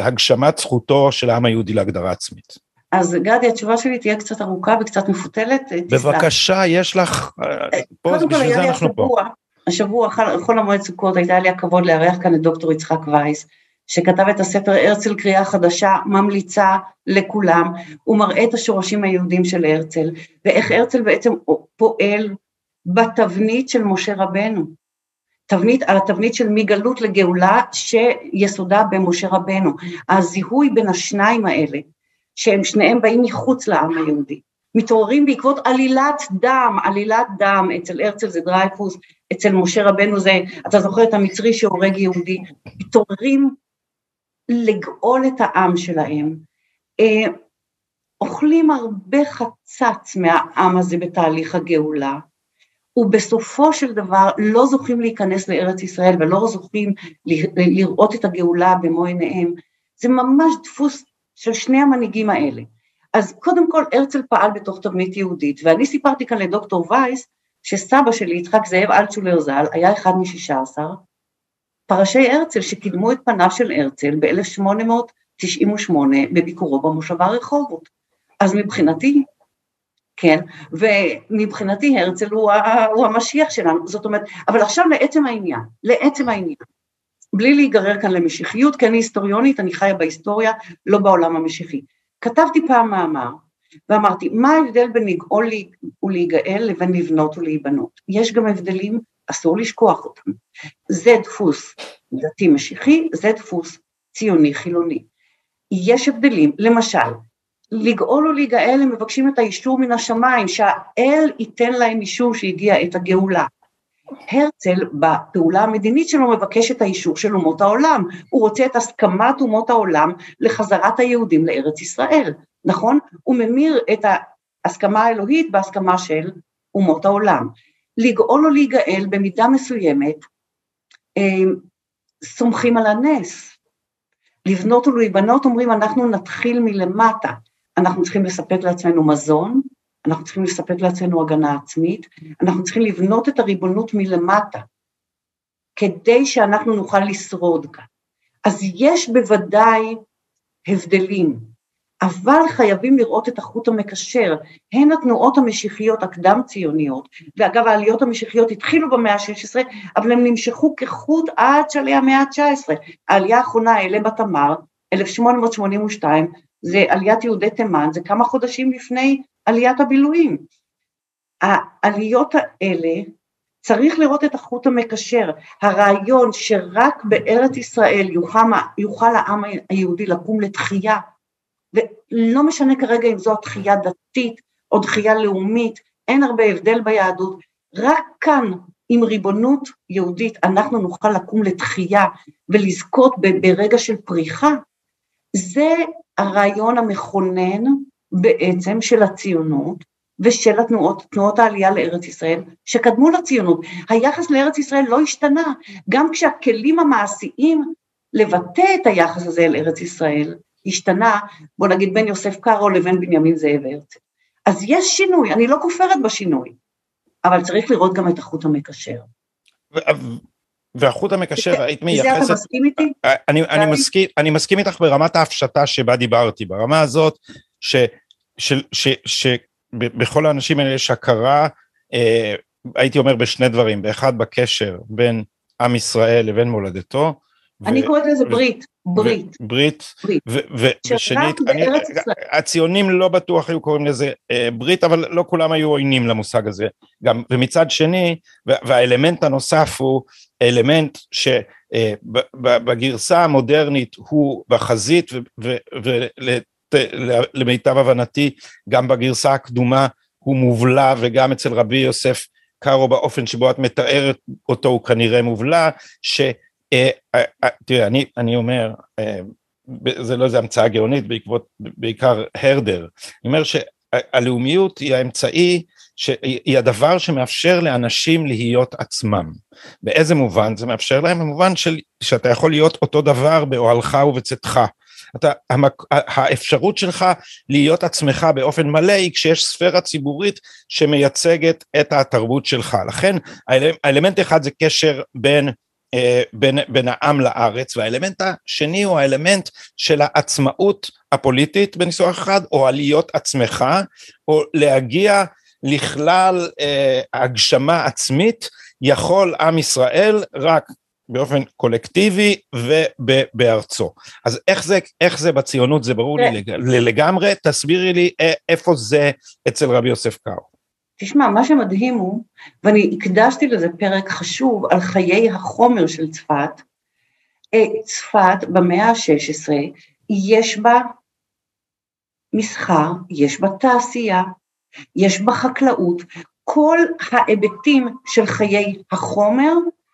להגשמת זכותו של העם היהודי להגדרה עצמית. אז גדי, התשובה שלי תהיה קצת ארוכה וקצת מפותלת. בבקשה, יש לך, פה, בשביל זה אנחנו פה. השבוע, חול המועד סוכות, הייתה לי הכבוד לארח כאן את דוקטור יצחק וייס, שכתב את הספר הרצל קריאה חדשה, ממליצה לכולם, הוא מראה את השורשים היהודים של הרצל, ואיך הרצל בעצם פועל בתבנית של משה רבנו. תבנית, על התבנית של מגלות לגאולה שיסודה במשה רבנו. הזיהוי בין השניים האלה, שהם שניהם באים מחוץ לעם היהודי, מתעוררים בעקבות עלילת דם, עלילת דם, אצל הרצל זה דרייפוס, אצל משה רבנו זה, אתה זוכר את המצרי שהורג יהודי, מתעוררים לגאול את העם שלהם, אה, אוכלים הרבה חצץ מהעם הזה בתהליך הגאולה, ובסופו של דבר לא זוכים להיכנס לארץ ישראל ולא זוכים לראות את הגאולה במו עיניהם, זה ממש דפוס של שני המנהיגים האלה. אז קודם כל הרצל פעל בתוך תבנית יהודית, ואני סיפרתי כאן לדוקטור וייס, שסבא שלי, יצחק זאב אלטשולר ז"ל, היה אחד משישה עשר, פרשי הרצל שקידמו את פניו של הרצל ב-1898 בביקורו במושבה רחובות. אז מבחינתי, כן, ומבחינתי הרצל הוא, הוא המשיח שלנו, זאת אומרת, אבל עכשיו לעצם העניין, לעצם העניין, בלי להיגרר כאן למשיחיות, כי אני היסטוריונית, אני חיה בהיסטוריה, לא בעולם המשיחי. כתבתי פעם מאמר, ואמרתי, מה ההבדל בין לגאול ולהיגאל לבין לבנות ולהיבנות? יש גם הבדלים, אסור לשכוח אותם. זה דפוס דתי משיחי, זה דפוס ציוני חילוני. יש הבדלים, למשל, לגאול או להיגאל הם מבקשים את האישור מן השמיים, שהאל ייתן להם אישור שהגיע את הגאולה. הרצל בפעולה המדינית שלו מבקש את האישור של אומות העולם, הוא רוצה את הסכמת אומות העולם לחזרת היהודים לארץ ישראל, נכון? הוא ממיר את ההסכמה האלוהית בהסכמה של אומות העולם. לגאול או להיגאל במידה מסוימת, אה, סומכים על הנס. לבנות ולהיבנות אומרים אנחנו נתחיל מלמטה, אנחנו צריכים לספק לעצמנו מזון, אנחנו צריכים לספק לעצמנו הגנה עצמית, אנחנו צריכים לבנות את הריבונות מלמטה, כדי שאנחנו נוכל לשרוד כאן. אז יש בוודאי הבדלים, אבל חייבים לראות את החוט המקשר, הן התנועות המשיחיות הקדם-ציוניות, ואגב העליות המשיחיות התחילו במאה ה-16, אבל הן נמשכו כחוט עד שלהי המאה ה-19. העלייה האחרונה, אלה בתמר, 1882, זה עליית יהודי תימן, זה כמה חודשים לפני עליית הבילויים. העליות האלה, צריך לראות את החוט המקשר, הרעיון שרק בארץ ישראל יוכל, יוכל העם היהודי לקום לתחייה, ולא משנה כרגע אם זו התחייה דתית או תחייה לאומית, אין הרבה הבדל ביהדות, רק כאן עם ריבונות יהודית אנחנו נוכל לקום לתחייה ולזכות ברגע של פריחה, זה הרעיון המכונן בעצם של הציונות ושל התנועות, תנועות העלייה לארץ ישראל שקדמו לציונות. היחס לארץ ישראל לא השתנה, גם כשהכלים המעשיים לבטא את היחס הזה אל ארץ ישראל השתנה, בוא נגיד בין יוסף קארו לבין בנימין זאב הרצל. אז יש שינוי, אני לא כופרת בשינוי, אבל צריך לראות גם את החוט המקשר. והחוט המקשר, היית מייחסת... בזה אתה מסכים איתי? אני, אני, מסכים, אני מסכים איתך ברמת ההפשטה שבה דיברתי, ברמה הזאת שבכל האנשים האלה יש הכרה, אה, הייתי אומר בשני דברים, באחד בקשר בין עם ישראל לבין מולדתו. אני קוראת לזה ברית, ברית. ברית, ושנית, הציונים לא בטוח היו קוראים לזה אה, ברית, אבל לא כולם היו עוינים למושג הזה. גם, ומצד שני, והאלמנט הנוסף הוא אלמנט שבגרסה אה, המודרנית הוא בחזית, ולמיטב הבנתי גם בגרסה הקדומה הוא מובלע, וגם אצל רבי יוסף קארו באופן שבו את מתארת אותו הוא כנראה מובלע, ש... אה, אה, תראה, אני, אני אומר, זה לא איזה המצאה גאונית בעקבות, בעיקר הרדר, אני אומר שהלאומיות היא האמצעי שהיא הדבר שמאפשר לאנשים להיות עצמם. באיזה מובן? זה מאפשר להם במובן של, שאתה יכול להיות אותו דבר באוהלך ובצאתך. אתה, המק, האפשרות שלך להיות עצמך באופן מלא היא כשיש ספירה ציבורית שמייצגת את התרבות שלך. לכן האלמנט אחד זה קשר בין אה, בין, בין העם לארץ, והאלמנט השני הוא האלמנט של העצמאות הפוליטית בניסוח אחד, או על עצמך, או להגיע לכלל אה, הגשמה עצמית יכול עם ישראל רק באופן קולקטיבי ובארצו. אז איך זה, איך זה בציונות זה ברור לי. לגמרי, תסבירי לי אה, איפה זה אצל רבי יוסף קאו. תשמע, מה שמדהים הוא, ואני הקדשתי לזה פרק חשוב על חיי החומר של צפת, אה, צפת במאה ה-16, יש בה מסחר, יש בה תעשייה, יש בה חקלאות, כל ההיבטים של חיי החומר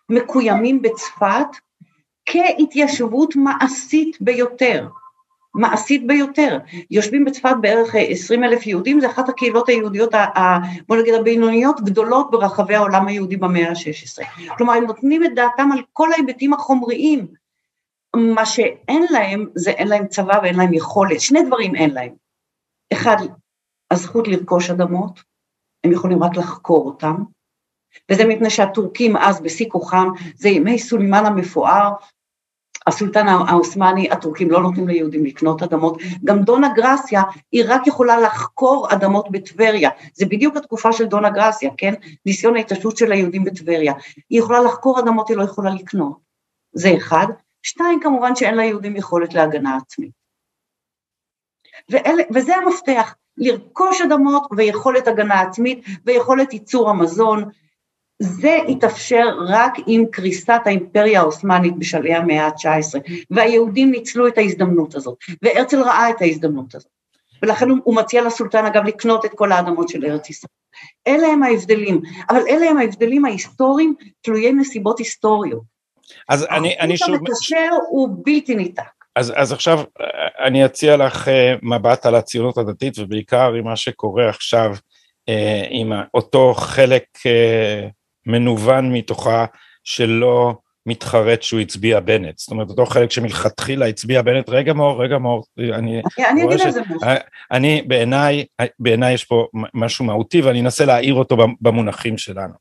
מקוימים בצפת כהתיישבות מעשית ביותר. מעשית ביותר. יושבים בצפת בערך 20 אלף יהודים, זה אחת הקהילות היהודיות, בוא נגיד הבינוניות, גדולות ברחבי העולם היהודי במאה ה-16. כלומר, הם נותנים את דעתם על כל ההיבטים החומריים. מה שאין להם, זה אין להם צבא ואין להם יכולת. שני דברים אין להם. אחד, הזכות לרכוש אדמות, הם יכולים רק לחקור אותם, וזה מפני שהטורקים אז בשיא כוחם, זה ימי סולימן המפואר, הסולטן העות'מאני, הטורקים לא נותנים ליהודים לקנות אדמות, גם דונה גרסיה, היא רק יכולה לחקור אדמות בטבריה, זה בדיוק התקופה של דונה גרסיה, כן? ניסיון ההתעשלות של היהודים בטבריה, היא יכולה לחקור אדמות, היא לא יכולה לקנות, זה אחד. שתיים, כמובן שאין ליהודים יכולת להגנה עצמית. ואלה, וזה המפתח, לרכוש אדמות ויכולת הגנה עצמית ויכולת ייצור המזון, זה התאפשר רק עם קריסת האימפריה העות'מאנית בשלהי המאה ה-19, והיהודים ניצלו את ההזדמנות הזאת, והרצל ראה את ההזדמנות הזאת, ולכן הוא, הוא מציע לסולטן אגב לקנות את כל האדמות של ארץ ישראל. אלה הם ההבדלים, אבל אלה הם ההבדלים ההיסטוריים תלויי נסיבות היסטוריות. אז אני, אני שוב... המקשר הוא בלתי ניתק. אז, אז עכשיו אני אציע לך אה, מבט על הציונות הדתית ובעיקר עם מה שקורה עכשיו אה, עם אותו חלק אה, מנוון מתוכה שלא מתחרט שהוא הצביע בנט, זאת אומרת אותו חלק שמלכתחילה הצביע בנט, רגע מאור, רגע מאור, אני, אני אגיד על זה משהו. אני בעיניי, בעיניי יש פה משהו מהותי ואני אנסה להעיר אותו במונחים שלנו.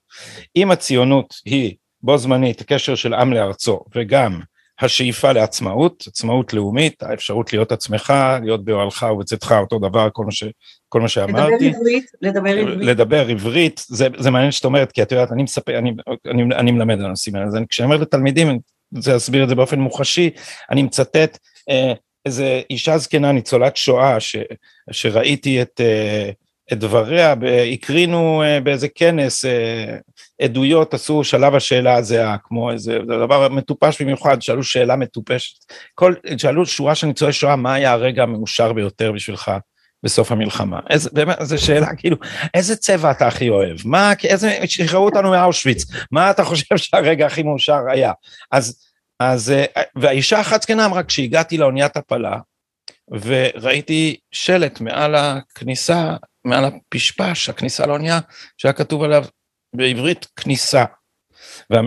אם הציונות היא בו זמנית קשר של עם לארצו וגם השאיפה לעצמאות, עצמאות לאומית, האפשרות להיות עצמך, להיות באוהלך ובצאתך, אותו דבר, כל מה, ש, כל מה שאמרתי. לדבר עברית, לדבר עברית. לדבר עברית, זה, זה מעניין שאת אומרת, כי את יודעת, אני מספר, אני, אני, אני מלמד על הנושאים האלה, אז כשאני אומר לתלמידים, אני רוצה להסביר את זה באופן מוחשי, אני מצטט אה, איזה אישה זקנה, ניצולת שואה, ש, שראיתי את... אה, את דבריה, הקרינו אה, באיזה כנס אה, עדויות, עשו שלב השאלה הזהה, כמו איזה דבר מטופש במיוחד, שאלו שאלה מטופשת, כל, שאלו שורה של ניצולי שואה, מה היה הרגע המאושר ביותר בשבילך בסוף המלחמה? איזה, באמת, זו שאלה כאילו, איזה צבע אתה הכי אוהב? מה, איזה, שחררו אותנו מאושוויץ, מה אתה חושב שהרגע הכי מאושר היה? אז, אז, אה, והאישה אחת זקנה אמרה, כשהגעתי לאוניית הפלה, וראיתי שלט מעל הכניסה מעל הפשפש, הכניסה לאונייה, שהיה כתוב עליו בעברית כניסה. וה,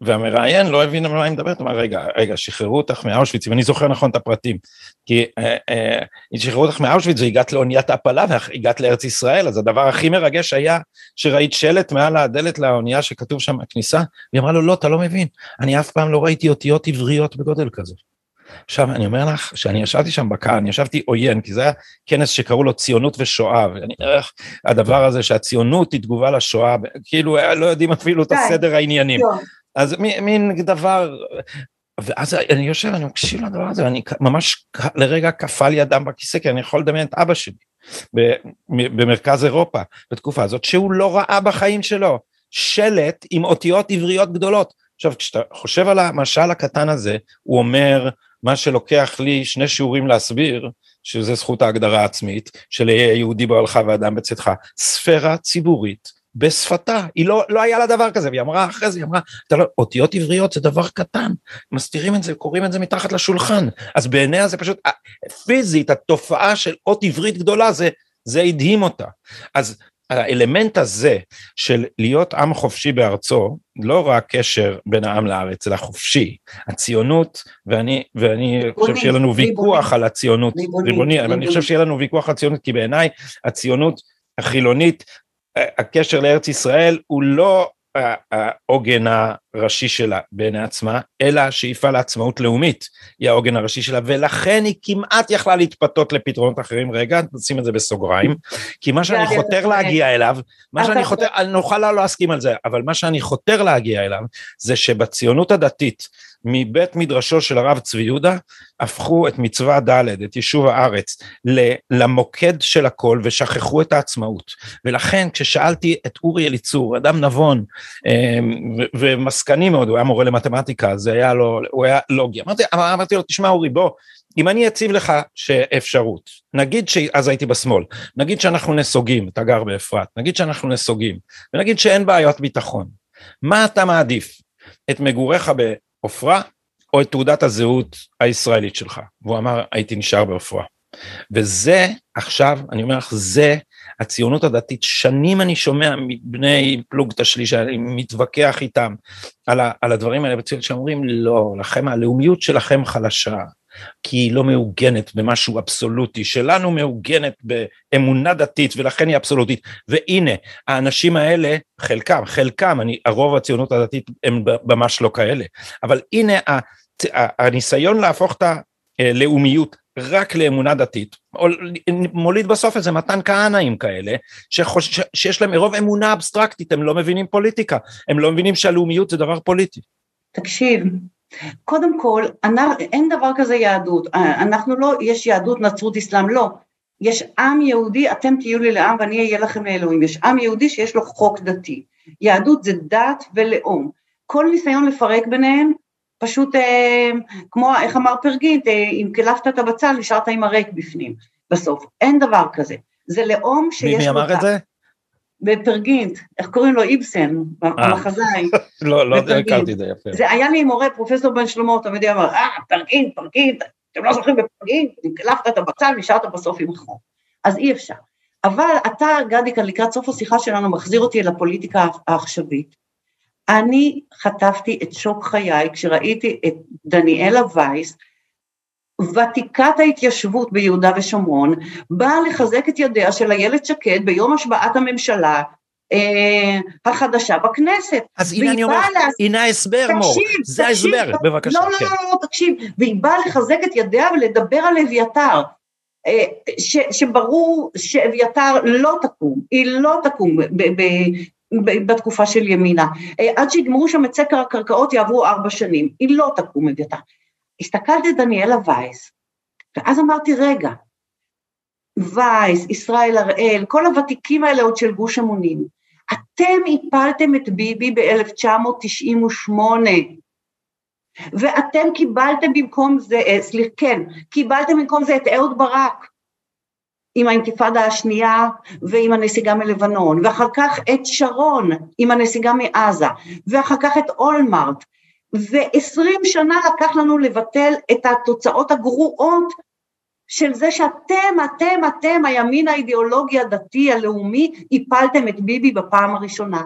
והמראיין לא הבין על מה היא מדברת, אמר רגע, רגע, שחררו אותך מאושוויץ, אם אני זוכר נכון את הפרטים, כי אה, אה, שחררו אותך מאושוויץ והגעת לאוניית ההפלה והגעת לארץ ישראל, אז הדבר הכי מרגש היה שראית שלט מעל הדלת לאונייה שכתוב שם הכניסה, והיא אמרה לו, לא, אתה לא מבין, אני אף פעם לא ראיתי אותיות עבריות בגודל כזה. עכשיו אני אומר לך שאני ישבתי שם בקהל, אני ישבתי עוין, כי זה היה כנס שקראו לו ציונות ושואה, ואני איך הדבר הזה שהציונות היא תגובה לשואה, כאילו לא יודעים אפילו את הסדר העניינים. אז מין דבר, ואז אני יושב, אני מקשיב לדבר הזה, ואני ממש לרגע קפא לי אדם בכיסא, כי אני יכול לדמיין את אבא שלי במרכז אירופה בתקופה הזאת, שהוא לא ראה בחיים שלו שלט עם אותיות עבריות גדולות. עכשיו, כשאתה חושב על המשל הקטן הזה, הוא אומר, מה שלוקח לי שני שיעורים להסביר, שזה זכות ההגדרה העצמית, של יהודי באוהלך ואדם בצאתך, ספירה ציבורית בשפתה, היא לא, לא היה לה דבר כזה, והיא אמרה אחרי זה, היא אמרה, אתה לא, אותיות עבריות זה דבר קטן, מסתירים את זה, קוראים את זה מתחת לשולחן, אז בעיניה זה פשוט, פיזית, התופעה של אות עברית גדולה, זה, זה הדהים אותה. אז האלמנט הזה של להיות עם חופשי בארצו, לא רק קשר בין העם לארץ, אלא חופשי. הציונות, ואני, ואני ריבוני, חושב שיהיה לנו ויכוח ריבוני, על הציונות, ריבוני, ריבוני, אבל אני חושב שיהיה לנו ויכוח על הציונות, כי בעיניי הציונות החילונית, הקשר לארץ ישראל הוא לא העוגן הראשי שלה בעיני עצמה, אלא השאיפה לעצמאות לאומית היא העוגן הראשי שלה, ולכן היא כמעט יכלה להתפתות לפתרונות אחרים. רגע, נשים את זה בסוגריים, כי מה שאני חותר להגיע אליו, מה שאני חותר, נוכל לא להסכים על זה, אבל מה שאני חותר להגיע אליו, זה שבציונות הדתית, מבית מדרשו של הרב צבי יהודה, הפכו את מצווה ד', את יישוב הארץ, למוקד של הכל ושכחו את העצמאות. ולכן כששאלתי את אורי אליצור, אדם נבון אמ, ומסקני מאוד, הוא היה מורה למתמטיקה, זה היה לו, הוא היה לוגי. אמרתי, אמרתי לו, תשמע אורי, בוא, אם אני אציב לך שאפשרות, נגיד שאז הייתי בשמאל, נגיד שאנחנו נסוגים, אתה גר באפרת, נגיד שאנחנו נסוגים, ונגיד שאין בעיות ביטחון, מה אתה מעדיף? את מגוריך בעופרה או את תעודת הזהות הישראלית שלך? והוא אמר, הייתי נשאר בעופרה. וזה עכשיו, אני אומר לך, זה הציונות הדתית, שנים אני שומע מבני פלוגתא שלי שאני מתווכח איתם על, ה, על הדברים האלה בציונות שאומרים לא, לכם הלאומיות שלכם חלשה, כי היא לא מעוגנת במשהו אבסולוטי, שלנו מעוגנת באמונה דתית ולכן היא אבסולוטית, והנה האנשים האלה, חלקם, חלקם, אני, הרוב הציונות הדתית הם ממש לא כאלה, אבל הנה הניסיון להפוך את הלאומיות רק לאמונה דתית, מוליד בסוף איזה מתן כהנאים כאלה, שחוש, שיש להם מרוב אמונה אבסטרקטית, הם לא מבינים פוליטיקה, הם לא מבינים שהלאומיות זה דבר פוליטי. תקשיב, קודם כל, אין דבר כזה יהדות, אנחנו לא, יש יהדות, נצרות, אסלאם, לא. יש עם יהודי, אתם תהיו לי לעם ואני אהיה לכם לאלוהים. יש עם יהודי שיש לו חוק דתי. יהדות זה דת ולאום. כל ניסיון לפרק ביניהם, פשוט אה, כמו, איך אמר פרגית, אה, אם קלפת את הבצל, נשארת עם הריק בפנים, בסוף. אין דבר כזה. זה לאום שיש לו... מי אמר את זה? בפרגינט, איך קוראים לו? איבסן, אה. המחזאי. לא, לא הכרתי את זה יפה. זה היה לי מורה, פרופסור בן שלמה, תמיד אמר, אה, פרגינט, פרגינט, אתם לא זוכרים בפרגינט, אם קלפת את הבצל, נשארת בסוף עם החום. אז אי אפשר. אבל אתה, גדי, כאן לקראת סוף השיחה שלנו, מחזיר אותי אל הפוליטיקה העכשווית. אני חטפתי את שוק חיי כשראיתי את דניאלה וייס, ותיקת ההתיישבות ביהודה ושומרון, באה לחזק את ידיה של איילת שקד ביום השבעת הממשלה אה, החדשה בכנסת. אז הנה אני אומר, לה... הנה ההסבר מור, זה ההסבר, בבקשה. לא, לא, כן. לא, לא, תקשיב, והיא באה לחזק את ידיה ולדבר על אביתר. אה, ש, שברור שאביתר לא תקום, היא לא תקום ב, ב, ב, בתקופה של ימינה. אה, עד שיגמרו שם את סקר הקרקעות יעברו ארבע שנים, היא לא תקום אביתר. הסתכלתי על דניאלה וייס, ואז אמרתי, רגע, וייס, ישראל הראל, כל הוותיקים האלה עוד של גוש המונים, אתם הפלתם את ביבי ב-1998, ואתם קיבלתם במקום זה, אה, סליחה, כן, קיבלתם במקום זה את אהוד ברק, עם האינתיפאדה השנייה ועם הנסיגה מלבנון, ואחר כך את שרון עם הנסיגה מעזה, ואחר כך את אולמרט, ועשרים שנה לקח לנו לבטל את התוצאות הגרועות של זה שאתם, אתם, אתם, הימין האידיאולוגי הדתי הלאומי, הפלתם את ביבי בפעם הראשונה.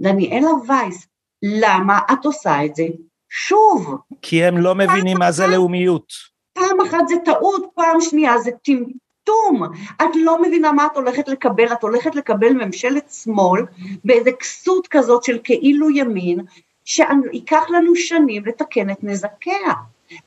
דניאלה וייס, למה את עושה את זה שוב? כי הם לא מבינים מה זה לאומיות. פעם אחת זה טעות, פעם שנייה זה טמטום. את לא מבינה מה את הולכת לקבל, את הולכת לקבל ממשלת שמאל באיזה כסות כזאת של כאילו ימין, שייקח לנו שנים לתקן את נזקיה.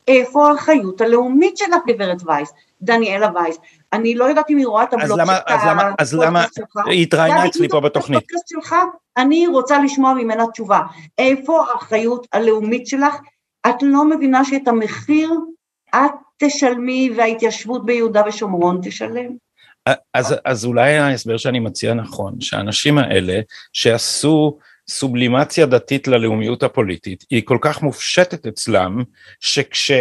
איפה האחריות הלאומית שלך, גברת וייס, דניאלה וייס? אני לא יודעת אם היא רואה את הבלוג שלך. אז למה, אז למה, היא התראיינה אצלי פה בתוכנית. שלך, אני רוצה לשמוע ממנה תשובה. איפה האחריות הלאומית שלך? את לא מבינה שאת המחיר את תשלמי וההתיישבות ביהודה ושומרון תשלם? אז, אז אולי ההסבר שאני מציע נכון, שהאנשים האלה שעשו סובלימציה דתית ללאומיות הפוליטית היא כל כך מופשטת אצלם שכש...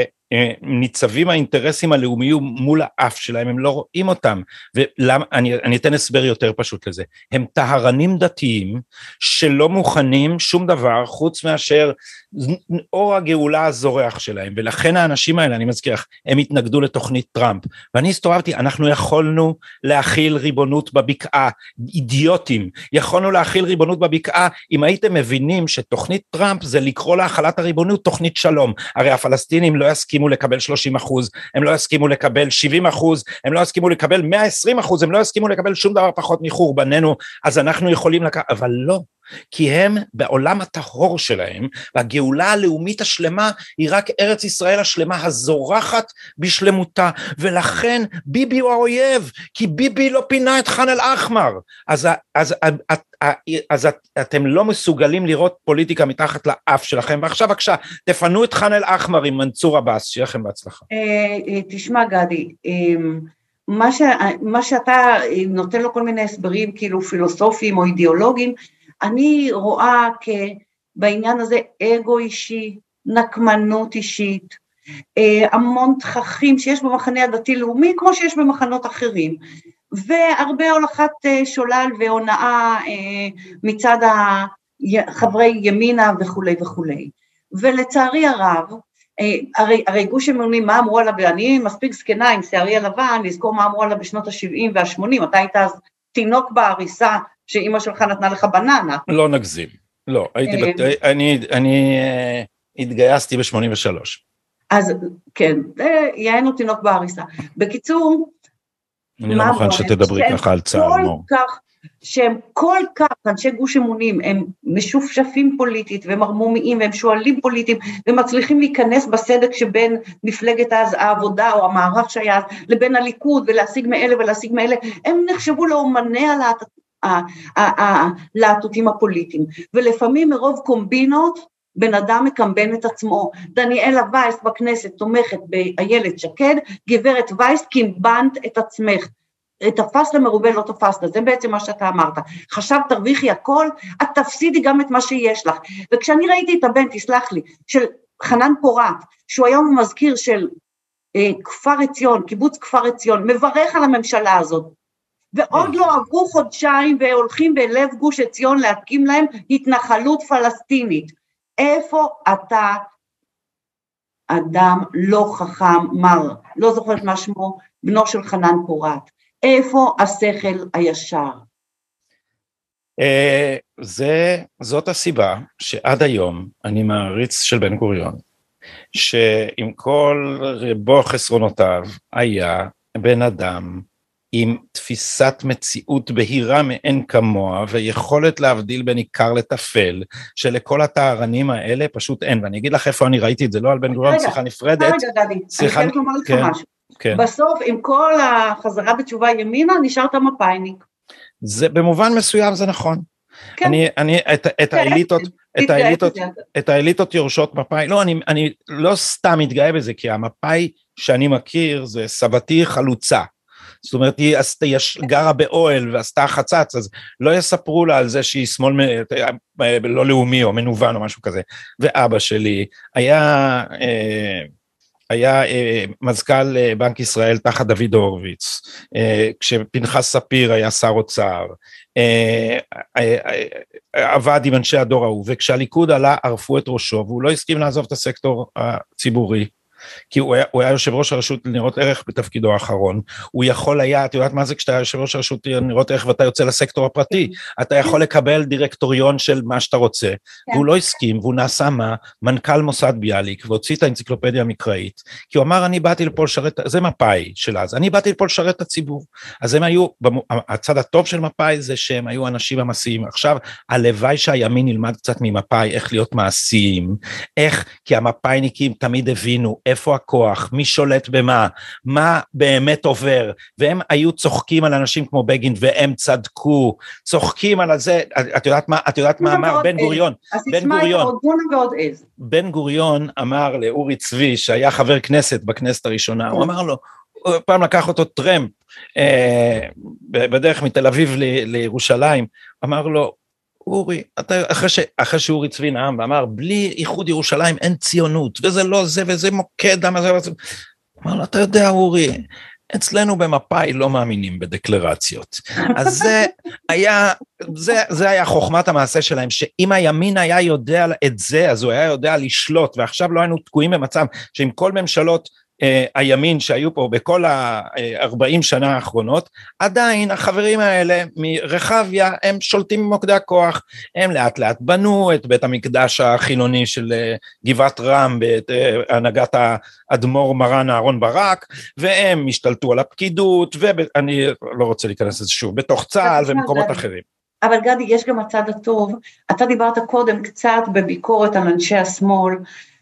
ניצבים האינטרסים הלאומיים מול האף שלהם, הם לא רואים אותם. ולמה, אני, אני אתן הסבר יותר פשוט לזה. הם טהרנים דתיים שלא מוכנים שום דבר חוץ מאשר אור הגאולה הזורח שלהם, ולכן האנשים האלה, אני מזכיר לך, הם התנגדו לתוכנית טראמפ. ואני הסתובבתי, אנחנו יכולנו להכיל ריבונות בבקעה, אידיוטים, יכולנו להכיל ריבונות בבקעה אם הייתם מבינים שתוכנית טראמפ זה לקרוא להכלת הריבונות תוכנית שלום. הרי הפלסטינים לא יסכימו יסכימו לקבל 30 אחוז, הם לא יסכימו לקבל 70 אחוז, הם לא יסכימו לקבל 120 אחוז, הם לא יסכימו לקבל שום דבר פחות מחורבננו, אז אנחנו יכולים לקחת, אבל לא. כי הם בעולם הטהור שלהם, והגאולה הלאומית השלמה היא רק ארץ ישראל השלמה הזורחת בשלמותה, ולכן ביבי הוא האויב, כי ביבי לא פינה את ח'אן אל-אחמר. אז, אז, אז, אז את, אתם לא מסוגלים לראות פוליטיקה מתחת לאף שלכם, ועכשיו בבקשה, תפנו את ח'אן אל-אחמר עם מנסור עבאס, שיהיה לכם בהצלחה. אה, אה, תשמע גדי, אמ, מה, ש, מה שאתה נותן לו כל מיני הסברים כאילו פילוסופיים או אידיאולוגיים, אני רואה בעניין הזה אגו אישי, נקמנות אישית, אה, המון תככים שיש במחנה הדתי-לאומי, כמו שיש במחנות אחרים, והרבה הולכת אה, שולל והונאה מצד חברי ימינה וכולי וכולי. ולצערי הרב, הרי, הרי גוש אמונים, מה אמרו עליו, אני מספיק זקנה עם שערי הלבן, לזכור מה אמרו עליו בשנות ה-70 וה-80, אתה היית אז תינוק בעריסה שאימא שלך נתנה לך בננה. לא נגזים, לא, הייתי, בת... אני, אני התגייסתי ב-83. אז כן, יענו תינוק בעריסה. בקיצור, אני לא מוכן שתדברי ככה על צה"ל, מור. שהם כל כך, אנשי גוש אמונים, הם משופשפים פוליטית והם ערמומיים והם שועלים פוליטיים ומצליחים להיכנס בסדק שבין מפלגת אז העבודה או המערך שהיה אז לבין הליכוד ולהשיג מאלה ולהשיג מאלה, הם נחשבו לאומני הלהטוטים הפוליטיים ולפעמים מרוב קומבינות בן אדם מקמבן את עצמו. דניאלה וייס בכנסת תומכת באיילת שקד, גברת וייס קימבנת את עצמך. תפסת מרובה לא תפסת, זה בעצם מה שאתה אמרת. חשבת תרוויחי הכל, את תפסידי גם את מה שיש לך. וכשאני ראיתי את הבן, תסלח לי, של חנן פורת, שהוא היום מזכיר של אה, כפר עציון, קיבוץ כפר עציון, מברך על הממשלה הזאת. ועוד לא עברו חודשיים והולכים בלב גוש עציון להקים להם התנחלות פלסטינית. איפה אתה אדם לא חכם, מר, לא זוכרת מה שמו, בנו של חנן פורת. איפה השכל הישר? אה, זה, זאת הסיבה שעד היום אני מעריץ של בן גוריון, שעם כל רבו חסרונותיו היה בן אדם עם תפיסת מציאות בהירה מאין כמוה ויכולת להבדיל בין עיקר לטפל, שלכל הטהרנים האלה פשוט אין, ואני אגיד לך איפה אני ראיתי את זה, לא על בן גוריון, שיחה נפרדת. רגע, דדי, אני חייבת לומר לך כן. משהו. כן. בסוף עם כל החזרה בתשובה ימינה נשארת מפאיניק. זה במובן מסוים זה נכון. כן. אני, אני, את, את כן. האליטות, את האליטות, את האליטות יורשות מפאי, לא, אני, אני לא סתם מתגאה בזה, כי המפאי שאני מכיר זה סבתי חלוצה. זאת אומרת, היא עשתה, היא גרה באוהל ועשתה חצץ, אז לא יספרו לה על זה שהיא שמאל לא לאומי או מנוון או משהו כזה. ואבא שלי היה... אה, היה אה, מזכ"ל אה, בנק ישראל תחת דוד הורוביץ, אה, כשפנחס ספיר היה שר אוצר, אה, אה, אה, עבד עם אנשי הדור ההוא, וכשהליכוד עלה ערפו את ראשו והוא לא הסכים לעזוב את הסקטור הציבורי. כי הוא היה, הוא היה יושב ראש הרשות לניירות ערך בתפקידו האחרון, הוא יכול היה, את יודעת מה זה? כשאתה יושב ראש הרשות לניירות ערך ואתה יוצא לסקטור הפרטי, כן. אתה יכול לקבל דירקטוריון של מה שאתה רוצה, כן. והוא לא הסכים, והוא נעשה מה? מנכ"ל מוסד ביאליק, והוציא את האנציקלופדיה המקראית, כי הוא אמר אני באתי לפה לשרת, זה מפא"י של אז, אני באתי לפה לשרת את הציבור, אז הם היו, הצד הטוב של מפא"י זה שהם היו אנשים המעשיים, עכשיו הלוואי שהימין ילמד קצת ממפא"י איך להיות מעשיים, איך, כי המפא"יניקים תמיד הבינו איפה הכוח, מי שולט במה, מה באמת עובר, והם היו צוחקים על אנשים כמו בגין והם צדקו, צוחקים על זה, את יודעת מה, את יודעת מה אמר? בן גוריון, בן גוריון, בן גוריון אמר לאורי צבי שהיה חבר כנסת בכנסת הראשונה, הוא אמר לו, פעם לקח אותו טרמפ אה, בדרך מתל אביב לירושלים, אמר לו, אורי, אתה, אחרי, ש, אחרי שאורי צבי נאם ואמר, בלי איחוד ירושלים אין ציונות, וזה לא זה, וזה מוקד, אמר לו, אתה יודע, אורי, אצלנו במפא"י לא מאמינים בדקלרציות. אז זה היה, זה, זה היה חוכמת המעשה שלהם, שאם הימין היה יודע את זה, אז הוא היה יודע לשלוט, ועכשיו לא היינו תקועים במצב שעם כל ממשלות הימין שהיו פה בכל ה-40 שנה האחרונות, עדיין החברים האלה מרחביה הם שולטים במוקדי הכוח, הם לאט לאט בנו את בית המקדש החילוני של אה, גבעת רם בהנהגת אה, האדמו"ר מרן אהרון ברק, והם השתלטו על הפקידות, ואני לא רוצה להיכנס לזה שוב, בתוך צה"ל ומקומות אחרים. אבל גדי, יש גם הצד הטוב, אתה דיברת קודם קצת בביקורת על אנשי השמאל,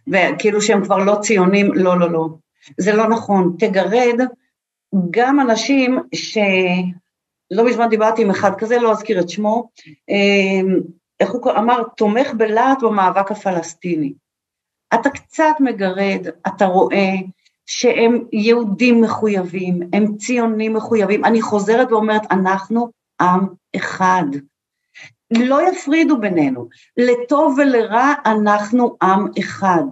וכאילו שהם כבר לא ציונים, לא, לא, לא. זה לא נכון, תגרד גם אנשים שלא מזמן דיברתי עם אחד כזה, לא אזכיר את שמו, אמ, איך הוא אמר, תומך בלהט במאבק הפלסטיני. אתה קצת מגרד, אתה רואה שהם יהודים מחויבים, הם ציונים מחויבים, אני חוזרת ואומרת, אנחנו עם אחד. לא יפרידו בינינו, לטוב ולרע אנחנו עם אחד.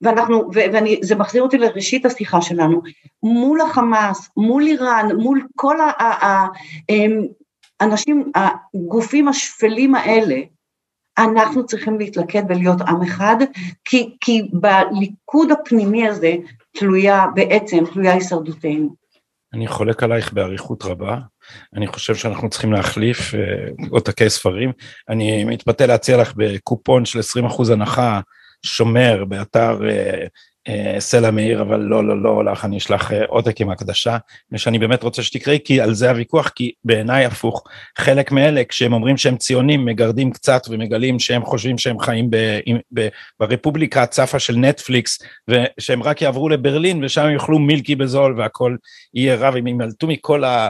ואנחנו, וזה מחזיר אותי לראשית השיחה שלנו, מול החמאס, מול איראן, מול כל האנשים, הגופים השפלים האלה, אנחנו צריכים להתלכד ולהיות עם אחד, כי, כי בליכוד הפנימי הזה תלויה בעצם, תלויה הישרדותנו. אני חולק עלייך באריכות רבה, אני חושב שאנחנו צריכים להחליף עותקי ספרים, אני מתפתה להציע לך בקופון של 20% הנחה שומר באתר אה, אה, סלע מאיר, אבל לא, לא, לא לך, אני אשלח אה, עותק עם הקדשה, ושאני באמת רוצה שתקראי, כי על זה הוויכוח, כי בעיניי הפוך, חלק מאלה, כשהם אומרים שהם ציונים, מגרדים קצת ומגלים שהם חושבים שהם חיים ב, ב, ברפובליקה הצפה של נטפליקס, ושהם רק יעברו לברלין, ושם הם יאכלו מילקי בזול, והכל יהיה רב, אם ימלטו מכל ה...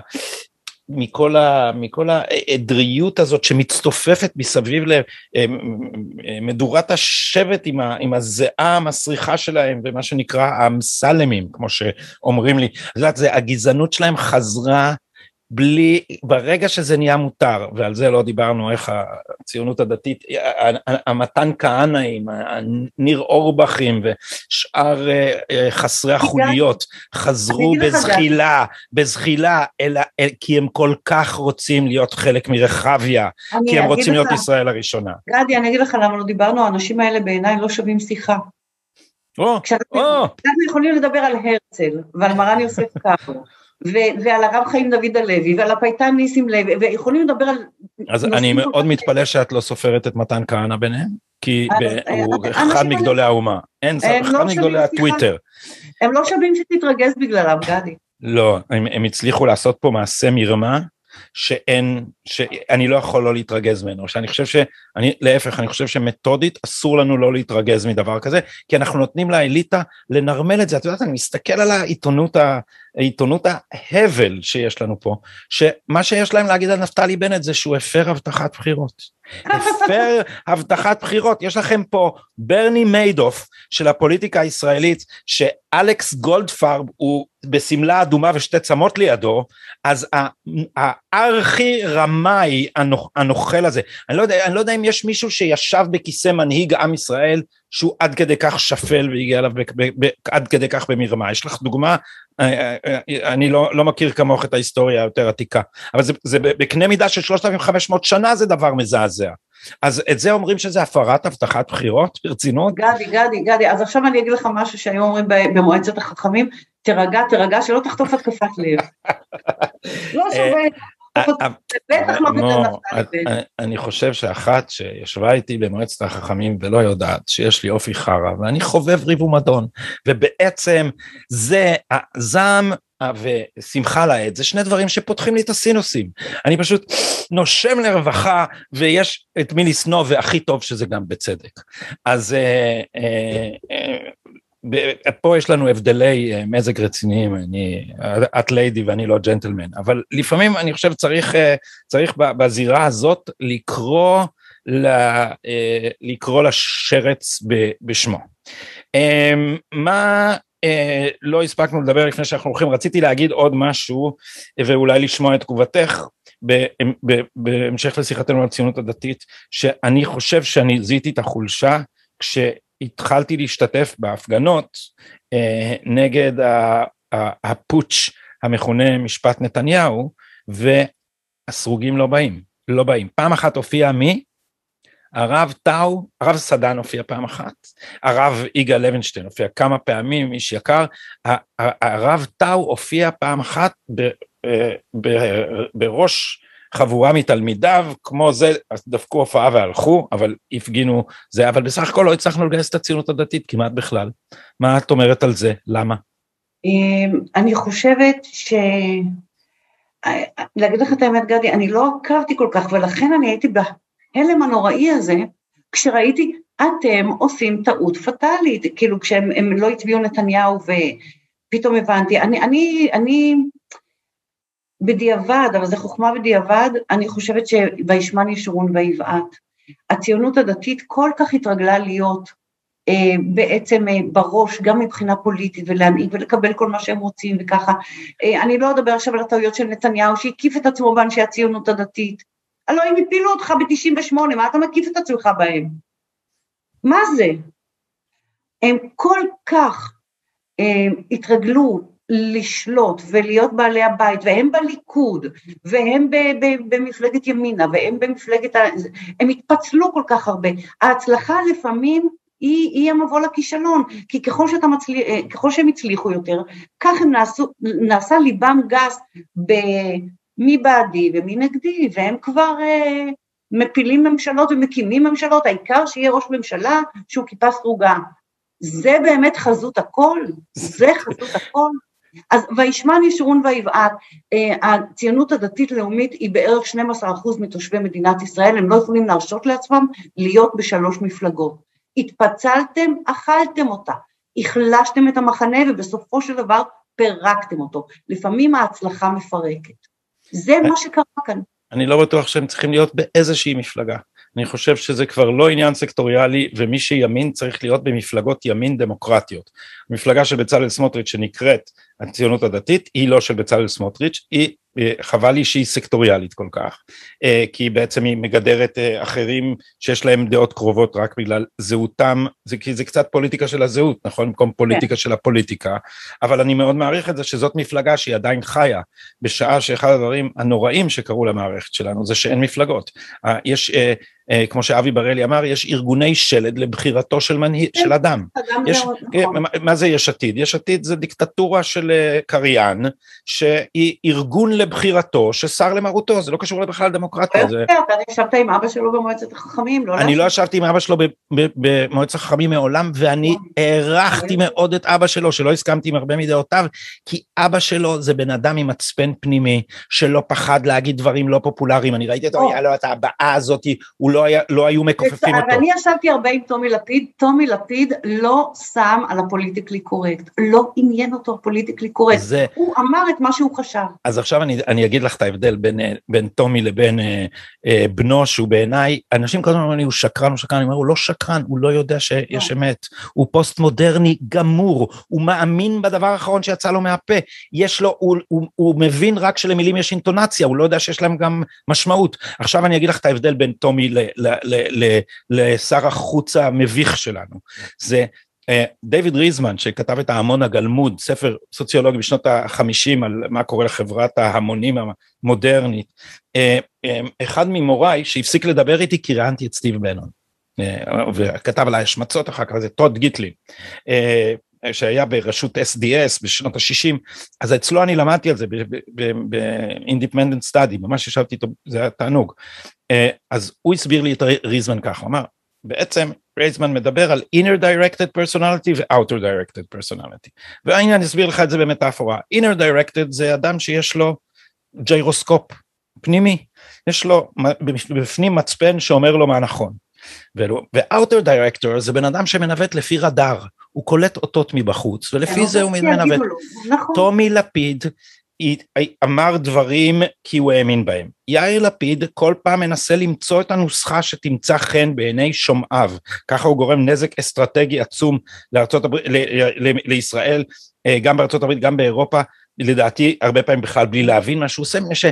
מכל, ה, מכל העדריות הזאת שמצטופפת מסביב למדורת השבט עם, ה, עם הזיעה המסריחה שלהם ומה שנקרא האמסלמים כמו שאומרים לי, את יודעת, הגזענות שלהם חזרה בלי, ברגע שזה נהיה מותר, ועל זה לא דיברנו איך הציונות הדתית, המתן כהנאים, ניר אורבכים ושאר אה, אה, חסרי החוליות חזרו בזחילה, בזחילה, אלא, כי הם כל כך רוצים להיות חלק מרחביה, כי הם רוצים להיות ישראל הראשונה. גדי, אני אגיד לך למה לא דיברנו, האנשים האלה בעיניי לא שווים שיחה. או, או. אנחנו יכולים לדבר על הרצל ועל מרן יוסף קאפו. ועל הרב חיים דוד הלוי, ועל הפייטן ניסים לוי, ויכולים לדבר על... אז אני מאוד מתפלא שאת לא סופרת את מתן כהנא ביניהם, כי הוא אחד מגדולי האומה, אין, אחד לא מגדולי הטוויטר. הם לא שווים שתתרגז בגללם, גדי. לא, הם הצליחו לעשות פה מעשה מרמה, שאין, שאני לא יכול לא להתרגז ממנו, שאני חושב ש... אני, להפך, אני חושב שמתודית אסור לנו לא להתרגז מדבר כזה, כי אנחנו נותנים לאליטה לנרמל את זה, את יודעת, אני מסתכל על העיתונות, העיתונות ההבל שיש לנו פה, שמה שיש להם להגיד על נפתלי בנט זה שהוא הפר הבטחת בחירות. הפר הבטחת בחירות, יש לכם פה ברני מיידוף של הפוליטיקה הישראלית, שאלכס גולדפרב הוא בשמלה אדומה ושתי צמות לידו, אז הארכי רמאי הנוכל הזה, אני לא, יודע, אני לא יודע אם יש מישהו שישב בכיסא מנהיג עם ישראל שהוא עד כדי כך שפל והגיע אליו עד כדי כך במרמה, יש לך דוגמה? אה, אה, אה, אני לא, לא מכיר כמוך את ההיסטוריה היותר עתיקה, אבל זה, זה בקנה מידה של 3,500 שנה זה דבר מזעזע. אז את זה אומרים שזה הפרת הבטחת בחירות ברצינות? גדי, גדי, גדי, אז עכשיו אני אגיד לך משהו שהיום אומרים במועצת החכמים, תירגע, תירגע, שלא תחטוף התקפת לב. לא שווה. לא אני חושב שאחת שישבה איתי במועצת החכמים ולא יודעת שיש לי אופי חרא ואני חובב ריב ומדון ובעצם זה הזעם ושמחה לאיד זה שני דברים שפותחים לי את הסינוסים. אני פשוט נושם לרווחה ויש את מי לשנוא והכי טוב שזה גם בצדק. אז אה, אה, אה, פה יש לנו הבדלי אה, מזג רציניים, אני, את ליידי ואני לא ג'נטלמן, אבל לפעמים אני חושב צריך, אה, צריך בזירה הזאת לקרוא, אה, לקרוא לשרץ בשמו. מה לא הספקנו לדבר לפני שאנחנו הולכים, רציתי להגיד עוד משהו ואולי לשמוע את תגובתך בהמשך לשיחתנו על הציונות הדתית, שאני חושב שאני זיהיתי את החולשה כש... התחלתי להשתתף בהפגנות אה, נגד הפוטש המכונה משפט נתניהו והסרוגים לא באים, לא באים. פעם אחת הופיע מי? הרב טאו, הרב סדן הופיע פעם אחת, הרב יגאל לוינשטיין הופיע כמה פעמים, איש יקר, הרב טאו הופיע פעם אחת ב, אה, ב, בראש חבורה מתלמידיו, כמו זה, דפקו הופעה והלכו, אבל הפגינו זה, אבל בסך הכל לא הצלחנו לגייס את הציונות הדתית כמעט בכלל. מה את אומרת על זה? למה? אמ, אני חושבת ש... להגיד לך את האמת, גדי, אני לא עקבתי כל כך, ולכן אני הייתי בהלם הנוראי הזה, כשראיתי, אתם עושים טעות פטאלית, כאילו כשהם לא הצביעו נתניהו ופתאום הבנתי, אני, אני, אני בדיעבד, אבל זו חוכמה בדיעבד, אני חושבת ש"וישמן ישורון ויבעט". הציונות הדתית כל כך התרגלה להיות אה, בעצם אה, בראש, גם מבחינה פוליטית, ולהנהיג ולקבל כל מה שהם רוצים וככה. אה, אני לא אדבר עכשיו על הטעויות של נתניהו, שהקיף את עצמו באנשי הציונות הדתית. הלוא הם הפילו אותך ב-98, מה אתה מקיף את עצמך בהם? מה זה? הם כל כך אה, התרגלו לשלוט ולהיות בעלי הבית, והם בליכוד, והם במפלגת ימינה, והם במפלגת. הם התפצלו כל כך הרבה. ההצלחה לפעמים היא, היא המבוא לכישלון, כי ככל, שאתה מצליח, אה, ככל שהם הצליחו יותר, כך הם נעשו, נעשה ליבם גס במי בעדי ומי נגדי, והם כבר uh, מפילים ממשלות ומקימים ממשלות, העיקר שיהיה ראש ממשלה שהוא כיפה סרוגה. זה באמת חזות הכל? זה חזות הכל? אז וישמן ישורון ויבעט, uh, הציונות הדתית-לאומית היא בערך 12% מתושבי מדינת ישראל, הם לא יכולים להרשות לעצמם להיות בשלוש מפלגות. התפצלתם, אכלתם אותה, החלשתם את המחנה ובסופו של דבר פירקתם אותו. לפעמים ההצלחה מפרקת. זה מה שקרה כאן. אני לא בטוח שהם צריכים להיות באיזושהי מפלגה. אני חושב שזה כבר לא עניין סקטוריאלי, ומי שימין צריך להיות במפלגות ימין דמוקרטיות. מפלגה של בצלאל סמוטריץ' שנקראת הציונות הדתית, היא לא של בצלאל סמוטריץ', היא חבל לי שהיא סקטוריאלית כל כך, אה, כי בעצם היא מגדרת אה, אחרים שיש להם דעות קרובות רק בגלל זהותם, זה, כי זה קצת פוליטיקה של הזהות, נכון? במקום פוליטיקה כן. של הפוליטיקה, אבל אני מאוד מעריך את זה שזאת מפלגה שהיא עדיין חיה, בשעה שאחד הדברים הנוראים שקרו למערכת שלנו זה שאין מפלגות. יש אה, כמו שאבי בראלי אמר, יש ארגוני שלד לבחירתו של, מנהיג, של אדם. יש, נכון. מה זה יש עתיד? יש עתיד זה דיקטטורה של אה, קריין, שהיא ארגון לבחירתו, ששר למרותו, זה לא קשור בכלל לדמוקרטיה. זה... אתה ישבת עם אבא שלו במועצת החכמים, לא אני לא ישבתי עם אבא שלו במועצת החכמים מעולם, ואני נכון. הערכתי מאוד את אבא שלו, שלא הסכמתי עם הרבה מדעותיו, כי אבא שלו זה בן אדם עם מצפן פנימי, שלא פחד להגיד דברים לא פופולריים, אני ראיתי אותו, היה לו את הבעה הזאת, הוא לא, היה, לא היו מכופפים אותו. אני ישבתי הרבה עם טומי לפיד, טומי לפיד לא שם על הפוליטיקלי קורקט, לא עניין אותו הפוליטיקלי קורקט. הוא אמר את מה שהוא חשב. אז עכשיו אני, אני אגיד לך את ההבדל בין, אה, בין טומי לבין אה, אה, בנו, שהוא בעיניי, אנשים כל הזמן אומרים לי, הוא שקרן, הוא שקרן, אני אומר, הוא לא שקרן, הוא לא יודע שיש לא. אמת, הוא פוסט מודרני גמור, הוא מאמין בדבר האחרון שיצא לו מהפה, יש לו, הוא, הוא, הוא מבין רק שלמילים יש אינטונציה, הוא לא יודע שיש להם גם משמעות. עכשיו אני אגיד לך את ההבדל בין טומי לשר החוץ המביך שלנו. זה אה, דיוויד ריזמן שכתב את ההמון הגלמוד, ספר סוציולוגי בשנות החמישים על מה קורה לחברת ההמונים המודרנית, אה, אה, אחד ממוריי שהפסיק לדבר איתי כי ראיינתי את סטיב בנון. וכתב עליי השמצות אחר כך, זה טוד גיטלין, שהיה בראשות SDS בשנות ה-60, אז אצלו אני למדתי על זה ב-independent study, ממש ישבתי איתו, זה היה תענוג. אז הוא הסביר לי את ריזמן ככה, הוא אמר, בעצם ריזמן מדבר על inner directed personality ו-outer directed personality. והנה אני אסביר לך את זה במטאפורה. inner directed זה אדם שיש לו ג'יירוסקופ פנימי, יש לו בפנים מצפן שאומר לו מה נכון. ו-outer director זה בן אדם שמנווט לפי רדאר, הוא קולט אותות מבחוץ ולפי זה הוא מנווט. נכון. טומי לפיד אמר דברים כי הוא האמין בהם. יאיר לפיד כל פעם מנסה למצוא את הנוסחה שתמצא חן בעיני שומעיו, ככה הוא גורם נזק אסטרטגי עצום לארצות הברית, לישראל, אה, גם בארצות הברית, גם באירופה, לדעתי הרבה פעמים בכלל בלי להבין מה שהוא עושה, מפני, ש,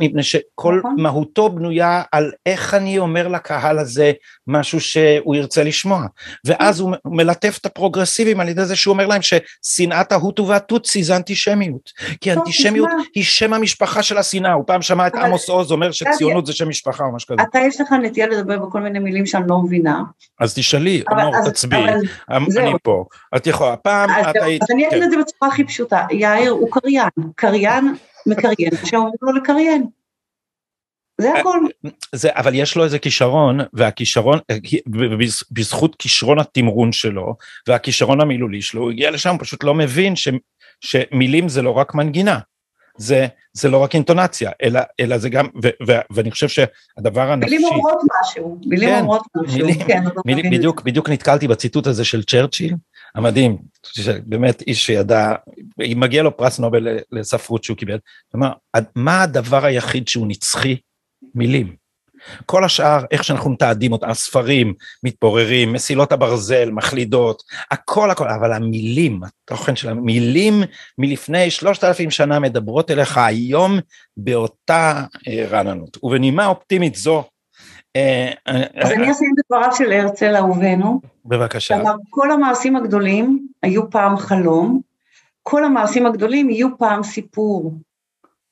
מפני שכל נכון. מהותו בנויה על איך אני אומר לקהל הזה משהו שהוא ירצה לשמוע. ואז הוא מלטף את הפרוגרסיבים על ידי זה שהוא אומר להם ששנאת ההוטו והטוצי זה אנטישמיות. כי אנטישמיות היא שם המשפחה של השנאה. הוא פעם שמע את עמוס עוז אומר שציונות זה שם משפחה או משהו כזה. אתה יש לך נטייה לדבר בכל מיני מילים שאני לא מבינה. אז תשאלי, אמור, תצביעי, אני פה. את יכולה, פעם את היית... אז אני אגיד את זה בצורה הכי פשוטה. יאיר הוא קריין, קריין מקריין שאומרים לו לקריין. זה הכל. זה, אבל יש לו איזה כישרון, והכישרון, בזכות כישרון התמרון שלו, והכישרון המילולי שלו, הוא הגיע לשם, הוא פשוט לא מבין ש, שמילים זה לא רק מנגינה. זה, זה לא רק אינטונציה, אלא, אלא זה גם, ו, ו, ואני חושב שהדבר הנפשי... מילים אומרות משהו, מילים כן, אומרות משהו, מילים, כן. מילים, בדיוק, בדיוק נתקלתי בציטוט הזה של צ'רצ'יל, המדהים, באמת איש שידע, מגיע לו פרס נובל לספרות שהוא קיבל, כלומר, מה הדבר היחיד שהוא נצחי? מילים. כל השאר, איך שאנחנו מתעדים אותם, הספרים מתפוררים, מסילות הברזל, מחלידות, הכל הכל, אבל המילים, התוכן של המילים מלפני שלושת אלפים שנה מדברות אליך היום באותה אה, רעננות. ובנימה אופטימית זו, אז אני אשים בדבריו של הרצל אהובנו. בבקשה. כלומר, כל המעשים הגדולים היו פעם חלום, כל המעשים הגדולים יהיו פעם סיפור.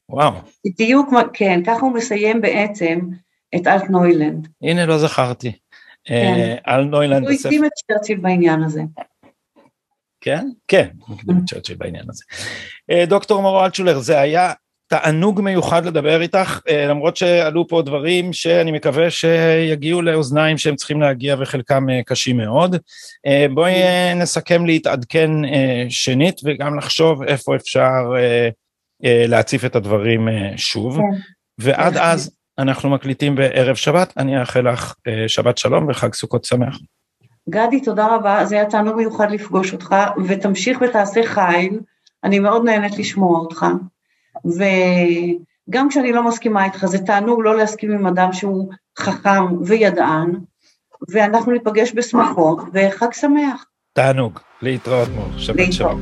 וואו. בדיוק, כן, ככה הוא מסיים בעצם את אלט נוילנד. הנה, לא זכרתי. כן. אלט נוילנד. הוא הקדים את צ'רצ'יל בעניין הזה. כן? כן, צ'רצ'יל בעניין הזה. דוקטור מורו אלטשולר, זה היה תענוג מיוחד לדבר איתך, למרות שעלו פה דברים שאני מקווה שיגיעו לאוזניים שהם צריכים להגיע וחלקם קשים מאוד. בואי נסכם להתעדכן שנית וגם לחשוב איפה אפשר להציף את הדברים שוב, כן. ועד אז אנחנו מקליטים בערב שבת, אני אאחל לך שבת שלום וחג סוכות שמח. גדי, תודה רבה, זה היה תענוג מיוחד לפגוש אותך, ותמשיך ותעשה חיל, אני מאוד נהנית לשמוע אותך. וגם כשאני לא מסכימה איתך, זה תענוג לא להסכים עם אדם שהוא חכם וידען, ואנחנו ניפגש בשמחות, וחג שמח. תענוג, להתראות מור, שבת שלום.